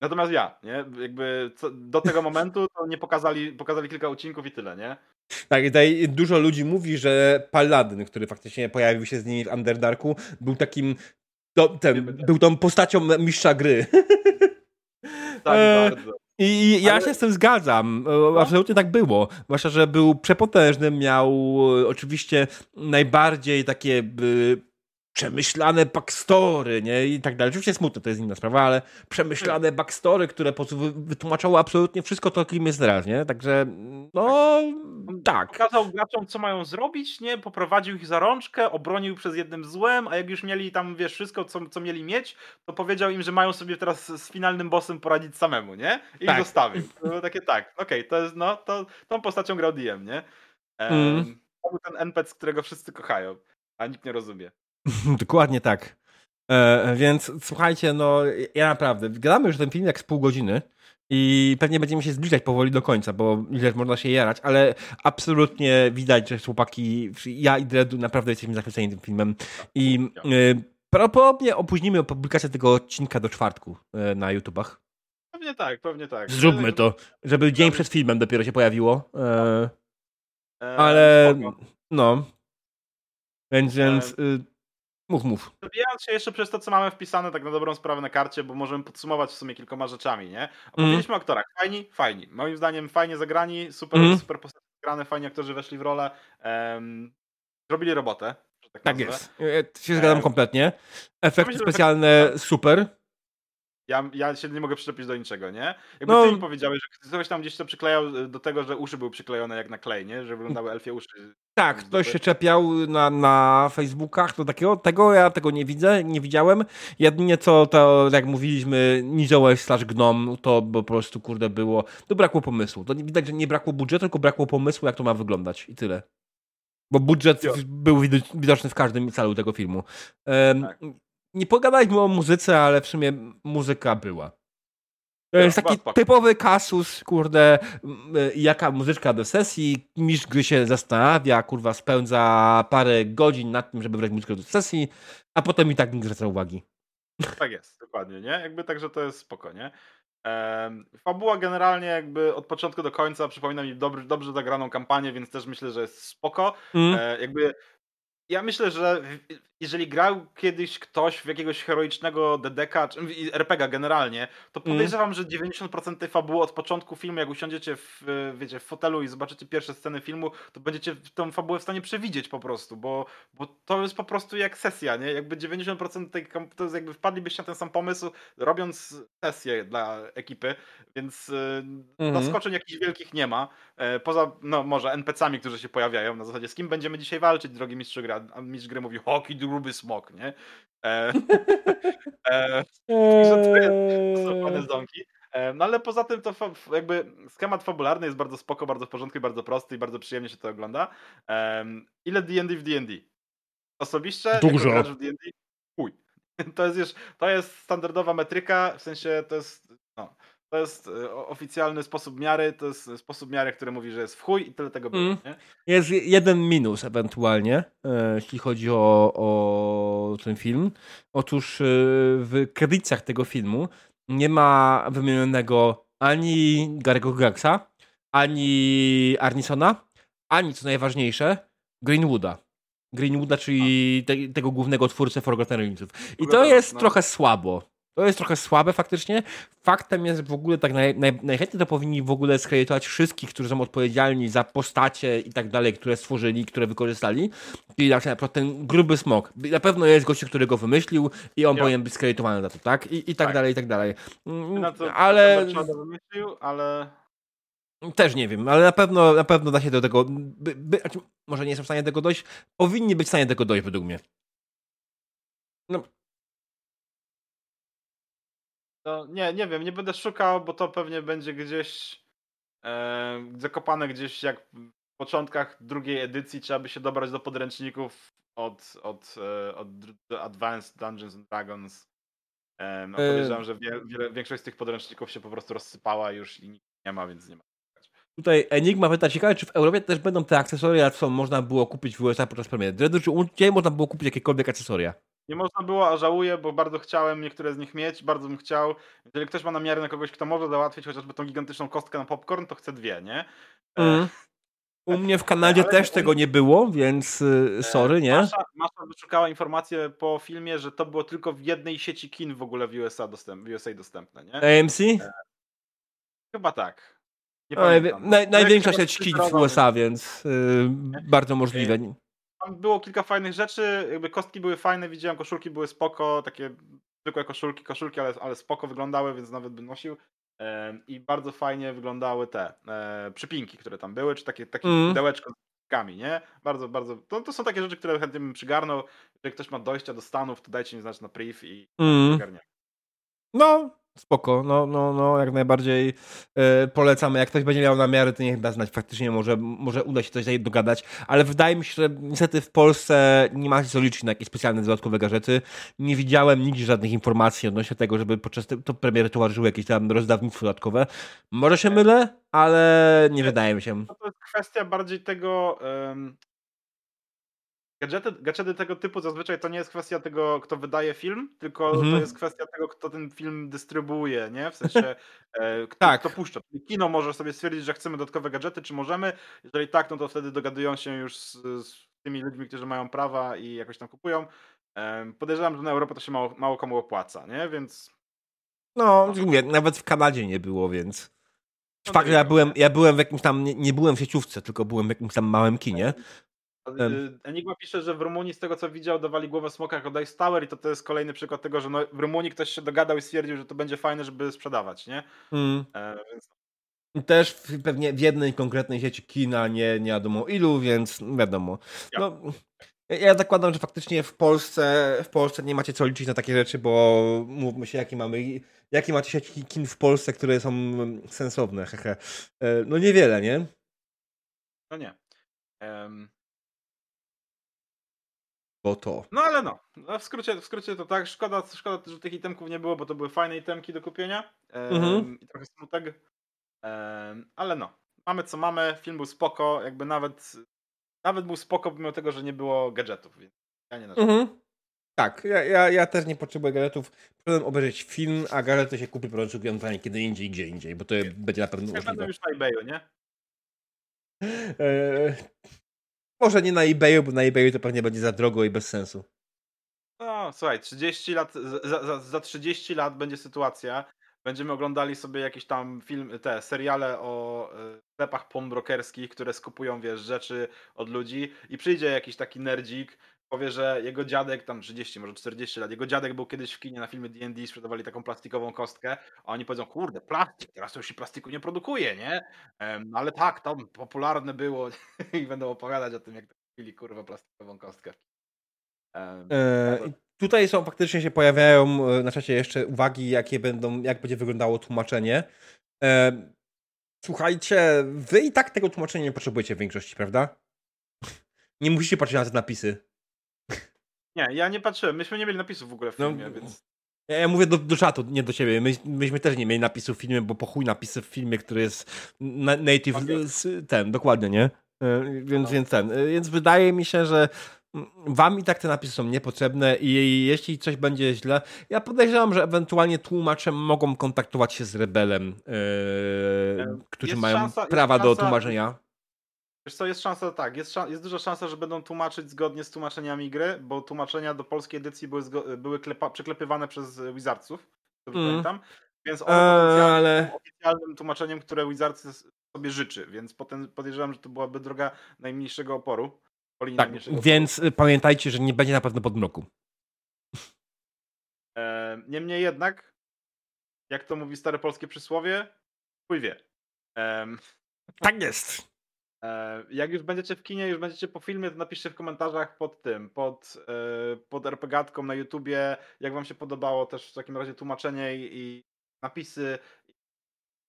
Natomiast ja, nie? Jakby co, do tego <laughs> momentu to nie pokazali, pokazali kilka odcinków i tyle, nie? Tak, tutaj dużo ludzi mówi, że Paladyn, który faktycznie pojawił się z nimi w Underdarku, był takim to, ten, był tą postacią mistrza gry. Tak, <laughs> e, bardzo. I ja Ale... się z tym zgadzam. No. Absolutnie tak było. Zwłaszcza, że był przepotężny, miał e, oczywiście najbardziej takie przemyślane backstory, nie? I tak dalej. Oczywiście smutne to jest inna sprawa, ale przemyślane backstory, które po prostu wytłumaczało absolutnie wszystko to, kim jest teraz, nie? Także, no, tak. Pokazał graczom, co mają zrobić, nie? Poprowadził ich za rączkę, obronił przez jednym złem, a jak już mieli tam, wiesz, wszystko, co, co mieli mieć, to powiedział im, że mają sobie teraz z finalnym bossem poradzić samemu, nie? I tak. ich zostawił. To takie, tak, okej, okay, to jest, no, to tą postacią grał DM, nie? Um, mm. To był ten NPC, którego wszyscy kochają, a nikt nie rozumie. <laughs> Dokładnie tak. E, więc słuchajcie, no ja naprawdę, gramy już ten film jak z pół godziny i pewnie będziemy się zbliżać powoli do końca, bo ile można się jarać, ale absolutnie widać, że chłopaki, ja i Dredu naprawdę jesteśmy zachwyceni tym filmem i e, prawdopodobnie opóźnimy publikację tego odcinka do czwartku e, na YouTubach. Pewnie tak, pewnie tak. Zróbmy to, żeby dzień przed filmem dopiero się pojawiło. E, ale no. Więc, więc y, Mów, mów. Zabijając się jeszcze przez to, co mamy wpisane tak na dobrą sprawę na karcie, bo możemy podsumować w sumie kilkoma rzeczami, nie? Opowiedzieliśmy mm. o aktorach. Fajni? Fajni. Moim zdaniem fajnie zagrani, super, mm. super postacie zagrane, fajni aktorzy weszli w rolę. Um, zrobili robotę. Tak, tak jest. Ja się zgadzam kompletnie. Efekty specjalne super. Ja, ja się nie mogę przyczepić do niczego, nie? Jakby no, ty mi powiedziałeś, że ktoś tam gdzieś to przyklejał e, do tego, że uszy były przyklejone jak na klej, nie? Że wyglądały <laughs> elfie uszy. Tak, ktoś się czepiał na, na Facebookach do takiego, tego ja tego nie widzę, nie widziałem. Jedynie co to, jak mówiliśmy, niziołeś slash gnom, to po prostu, kurde, było, to brakło pomysłu. To widać, że nie brakło budżetu, tylko brakło pomysłu, jak to ma wyglądać i tyle. Bo budżet jo. był widoczny w każdym celu tego filmu. Um, tak nie pogadaliśmy o muzyce, ale w sumie muzyka była. To jest taki typowy kasus, kurde, jaka muzyczka do sesji, mistrz gry się zastanawia, kurwa, spędza parę godzin nad tym, żeby wybrać muzykę do sesji, a potem i tak nie zwraca uwagi. Tak jest, dokładnie, nie? Jakby także to jest spoko, nie? fabuła generalnie jakby od początku do końca przypomina mi dobrze, dobrze zagraną kampanię, więc też myślę, że jest spoko. Mm. E, jakby ja myślę, że jeżeli grał kiedyś ktoś w jakiegoś heroicznego DDK, czy RPG generalnie, to mhm. podejrzewam, mm. że 90% tej fabuły od początku filmu, jak usiądziecie w, wiecie, w fotelu i zobaczycie pierwsze sceny filmu, to będziecie tą fabułę w stanie przewidzieć po prostu, bo, bo to jest po prostu jak sesja, nie? Jakby 90% tej, to jest jakby wpadlibyście na ten sam pomysł, robiąc sesję dla ekipy, więc mm. zaskoczeń jakichś wielkich nie ma. E, poza, no może NPC-ami, którzy się pojawiają na zasadzie, z kim będziemy dzisiaj walczyć, drogi mistrzu gry, a mistrz gry mówi, hoki, gruby smok, nie? E, <laughs> e, to jest ząki. E, no ale poza tym to jakby schemat fabularny jest bardzo spoko, bardzo w porządku i bardzo prosty i bardzo przyjemnie się to ogląda. E, ile D&D w D&D? Osobiście, Dużo. jako w D&D, chuj. <laughs> To jest już, to jest standardowa metryka, w sensie to jest, no, to jest e, oficjalny sposób miary, to jest sposób miary, który mówi, że jest w chuj i tyle tego było. Mm. Jest jeden minus ewentualnie, e, jeśli chodzi o, o ten film. Otóż e, w kredytach tego filmu nie ma wymienionego ani Gary'ego Gaxa, ani Arnisona, ani co najważniejsze, Greenwooda. Greenwooda, czyli te, tego głównego twórcę Forgotten Realmsów. I to jest no. trochę słabo. To jest trochę słabe faktycznie. Faktem jest w ogóle tak naj, naj, najchętniej to powinni w ogóle skredytować wszystkich, którzy są odpowiedzialni za postacie i tak dalej, które stworzyli, które wykorzystali. I na przykład ten gruby smok. Na pewno jest gościu, który go wymyślił i on ja. powinien być skredytowany za to, tak? I, i tak, tak, dalej, i tak dalej. Mm, to, ale... wymyślił, ale... Też nie wiem, ale na pewno, na pewno da się do tego. By, by, znaczy, może nie są w stanie do tego dojść. Powinni być w stanie do tego dojść, według mnie. No, no, nie, nie wiem, nie będę szukał, bo to pewnie będzie gdzieś e, zakopane gdzieś jak w początkach drugiej edycji trzeba by się dobrać do podręczników od, od, e, od Advanced Dungeons and Dragons. E, no, podejrzewam, że wie, wiele, większość z tych podręczników się po prostu rozsypała już i nikt nie ma, więc nie ma. Tutaj Enigma pyta, ciekawe, czy w Europie też będą te akcesoria, co można było kupić w USA podczas premiery Dreadu, czy u Ciebie można było kupić jakiekolwiek akcesoria? Nie można było, a żałuję, bo bardzo chciałem niektóre z nich mieć, bardzo bym chciał. Jeżeli ktoś ma namiary na kogoś, kto może załatwić chociażby tą gigantyczną kostkę na popcorn, to chcę dwie, nie? E, mm. U mnie w Kanadzie też tego nie było, więc y, e, sorry, nie? Masza, Masza wyszukała informację po filmie, że to było tylko w jednej sieci kin w ogóle w USA, dostęp, w USA dostępne, nie? AMC? E, chyba tak. No, naj, największa sieć kin w USA, więc y, bardzo możliwe. Tam było kilka fajnych rzeczy, jakby kostki były fajne, widziałem koszulki były spoko, takie zwykłe koszulki, koszulki, ale, ale spoko wyglądały, więc nawet bym nosił. I bardzo fajnie wyglądały te e, przypinki, które tam były, czy takie, takie mm. pudełeczko z kami, nie? Bardzo, bardzo. To, to są takie rzeczy, które chętnie bym przygarnął. Jeżeli ktoś ma dojścia do Stanów, to dajcie mi znać na priv i mm. No, Spoko, no, no, no jak najbardziej yy, polecamy. Jak ktoś będzie miał namiary, to niech da znać. Faktycznie może, może uda się coś tutaj dogadać, ale wydaje mi się, że niestety w Polsce nie ma się co liczyć na jakieś specjalne dodatkowe gadżety. Nie widziałem nigdzie żadnych informacji odnośnie tego, żeby podczas to premiery towarzyszyły jakieś tam rozdawnictwo dodatkowe. Może się mylę, ale nie wydaje mi się. To jest kwestia bardziej tego, Gadżety, gadżety tego typu zazwyczaj to nie jest kwestia tego, kto wydaje film, tylko mhm. to jest kwestia tego, kto ten film dystrybuuje, nie? W sensie, e, kto, tak. kto puszcza. Kino może sobie stwierdzić, że chcemy dodatkowe gadżety, czy możemy. Jeżeli tak, no to wtedy dogadują się już z, z tymi ludźmi, którzy mają prawa i jakoś tam kupują. E, podejrzewam, że na Europę to się mało, mało komu opłaca, nie? Więc. No, no. Mówię, nawet w Kanadzie nie było, więc. No Fakt, że ja byłem, ja byłem w jakimś tam, nie, nie, byłem w sieciówce, tylko byłem w jakimś tam małym kinie, Enigma pisze, że w Rumunii z tego co widział dawali głowę smoka jako Dice Tower i to, to jest kolejny przykład tego, że no, w Rumunii ktoś się dogadał i stwierdził, że to będzie fajne, żeby sprzedawać, nie? Mm. E, więc... Też w, pewnie w jednej konkretnej sieci kina, nie, nie wiadomo ilu, więc wiadomo. Ja. No, ja zakładam, że faktycznie w Polsce, w Polsce nie macie co liczyć na takie rzeczy, bo mówmy się, jakie mamy, jakie macie sieci kin w Polsce, które są sensowne, hehe. E, no niewiele, nie? No nie. Um, bo to. No ale no, no w, skrócie, w skrócie to tak, szkoda, szkoda, że tych itemków nie było, bo to były fajne itemki do kupienia. mhm. i trochę smutek. Ale no, mamy co mamy, film był spoko, jakby nawet nawet był spoko, pomimo tego, że nie było gadżetów, więc ja nie mhm. Tak, ja, ja, ja też nie potrzebuję gadżetów. Potem obejrzeć film, a gadżety się kupi po prostu ewentualnie kiedy indziej, gdzie indziej, bo to będzie na pewno możliwe. Ja już na eBayu, nie? Eee, może nie na eBayu, bo na eBayu to pewnie będzie za drogo i bez sensu. No, słuchaj, 30 lat, za, za, za 30 lat będzie sytuacja, będziemy oglądali sobie jakieś tam film, te seriale o e, sklepach pawnbrokerskich, które skupują, wiesz, rzeczy od ludzi i przyjdzie jakiś taki nerdzik, powie, że jego dziadek, tam 30, może 40 lat, jego dziadek był kiedyś w kinie na filmie D&D, sprzedawali taką plastikową kostkę, a oni powiedzą, kurde, plastik, teraz to już się plastiku nie produkuje, nie? Um, ale tak, to popularne było <laughs> i będą opowiadać o tym, jak kupili, kurwa, plastikową kostkę. Um, eee, tutaj są, faktycznie się pojawiają e, na czacie jeszcze uwagi, jakie będą, jak będzie wyglądało tłumaczenie. Eee, słuchajcie, wy i tak tego tłumaczenia nie potrzebujecie w większości, prawda? <laughs> Nie musicie patrzeć na te napisy. Nie, ja nie patrzyłem. Myśmy nie mieli napisów w ogóle w no, filmie, no, więc. Ja, ja mówię do, do czatu, nie do ciebie. My, myśmy też nie mieli napisów w filmie, bo po chuj napisy w filmie, który jest native, okay. ten, dokładnie, nie? E, więc, no. więc ten. E, więc wydaje mi się, że wam i tak te napisy są niepotrzebne i jeśli coś będzie źle, ja podejrzewam, że ewentualnie tłumacze mogą kontaktować się z Rebelem, yy, którzy mają szansa, prawa do tłumaczenia. Wiesz co, jest szansa, tak, jest, szan jest duża szansa, że będą tłumaczyć zgodnie z tłumaczeniami gry, bo tłumaczenia do polskiej edycji były, były przyklepywane przez Wizardsów, dobrze mm. pamiętam, więc one eee, ale... oficjalnym tłumaczeniem, które Wizards sobie życzy, więc potem podejrzewam, że to byłaby droga najmniejszego oporu. Tak, więc oporu. pamiętajcie, że nie będzie na pewno podmroku. Eee, niemniej jednak, jak to mówi stare polskie przysłowie, chuj wie. Eee, tak jest. E, jak już będziecie w kinie, już będziecie po filmie, to napiszcie w komentarzach pod tym, pod, e, pod RPGatką na YouTubie, jak wam się podobało też w takim razie tłumaczenie i, i napisy,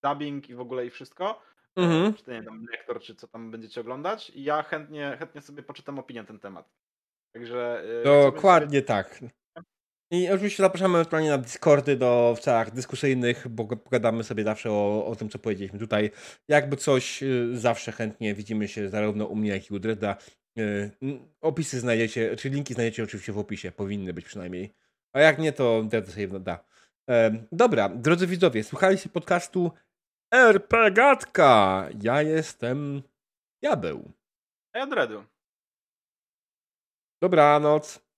dubbing i w ogóle i wszystko. E, mhm. Czy to nie wiem, lektor, czy co tam będziecie oglądać. I ja chętnie, chętnie sobie poczytam opinię na ten temat. Także. Dokładnie sobie... tak. I oczywiście zapraszamy ewentualnie na Discordy do w celach dyskusyjnych, bo pogadamy sobie zawsze o, o tym, co powiedzieliśmy tutaj. Jakby coś, y, zawsze chętnie widzimy się zarówno u mnie, jak i u Dreda. Y, opisy znajdziecie, czy linki znajdziecie oczywiście w opisie, powinny być przynajmniej. A jak nie, to Dreda sobie da. Dobra, drodzy widzowie, słuchaliście podcastu RPGatka. Ja jestem Diabeł. A ja Dredu. Dobranoc.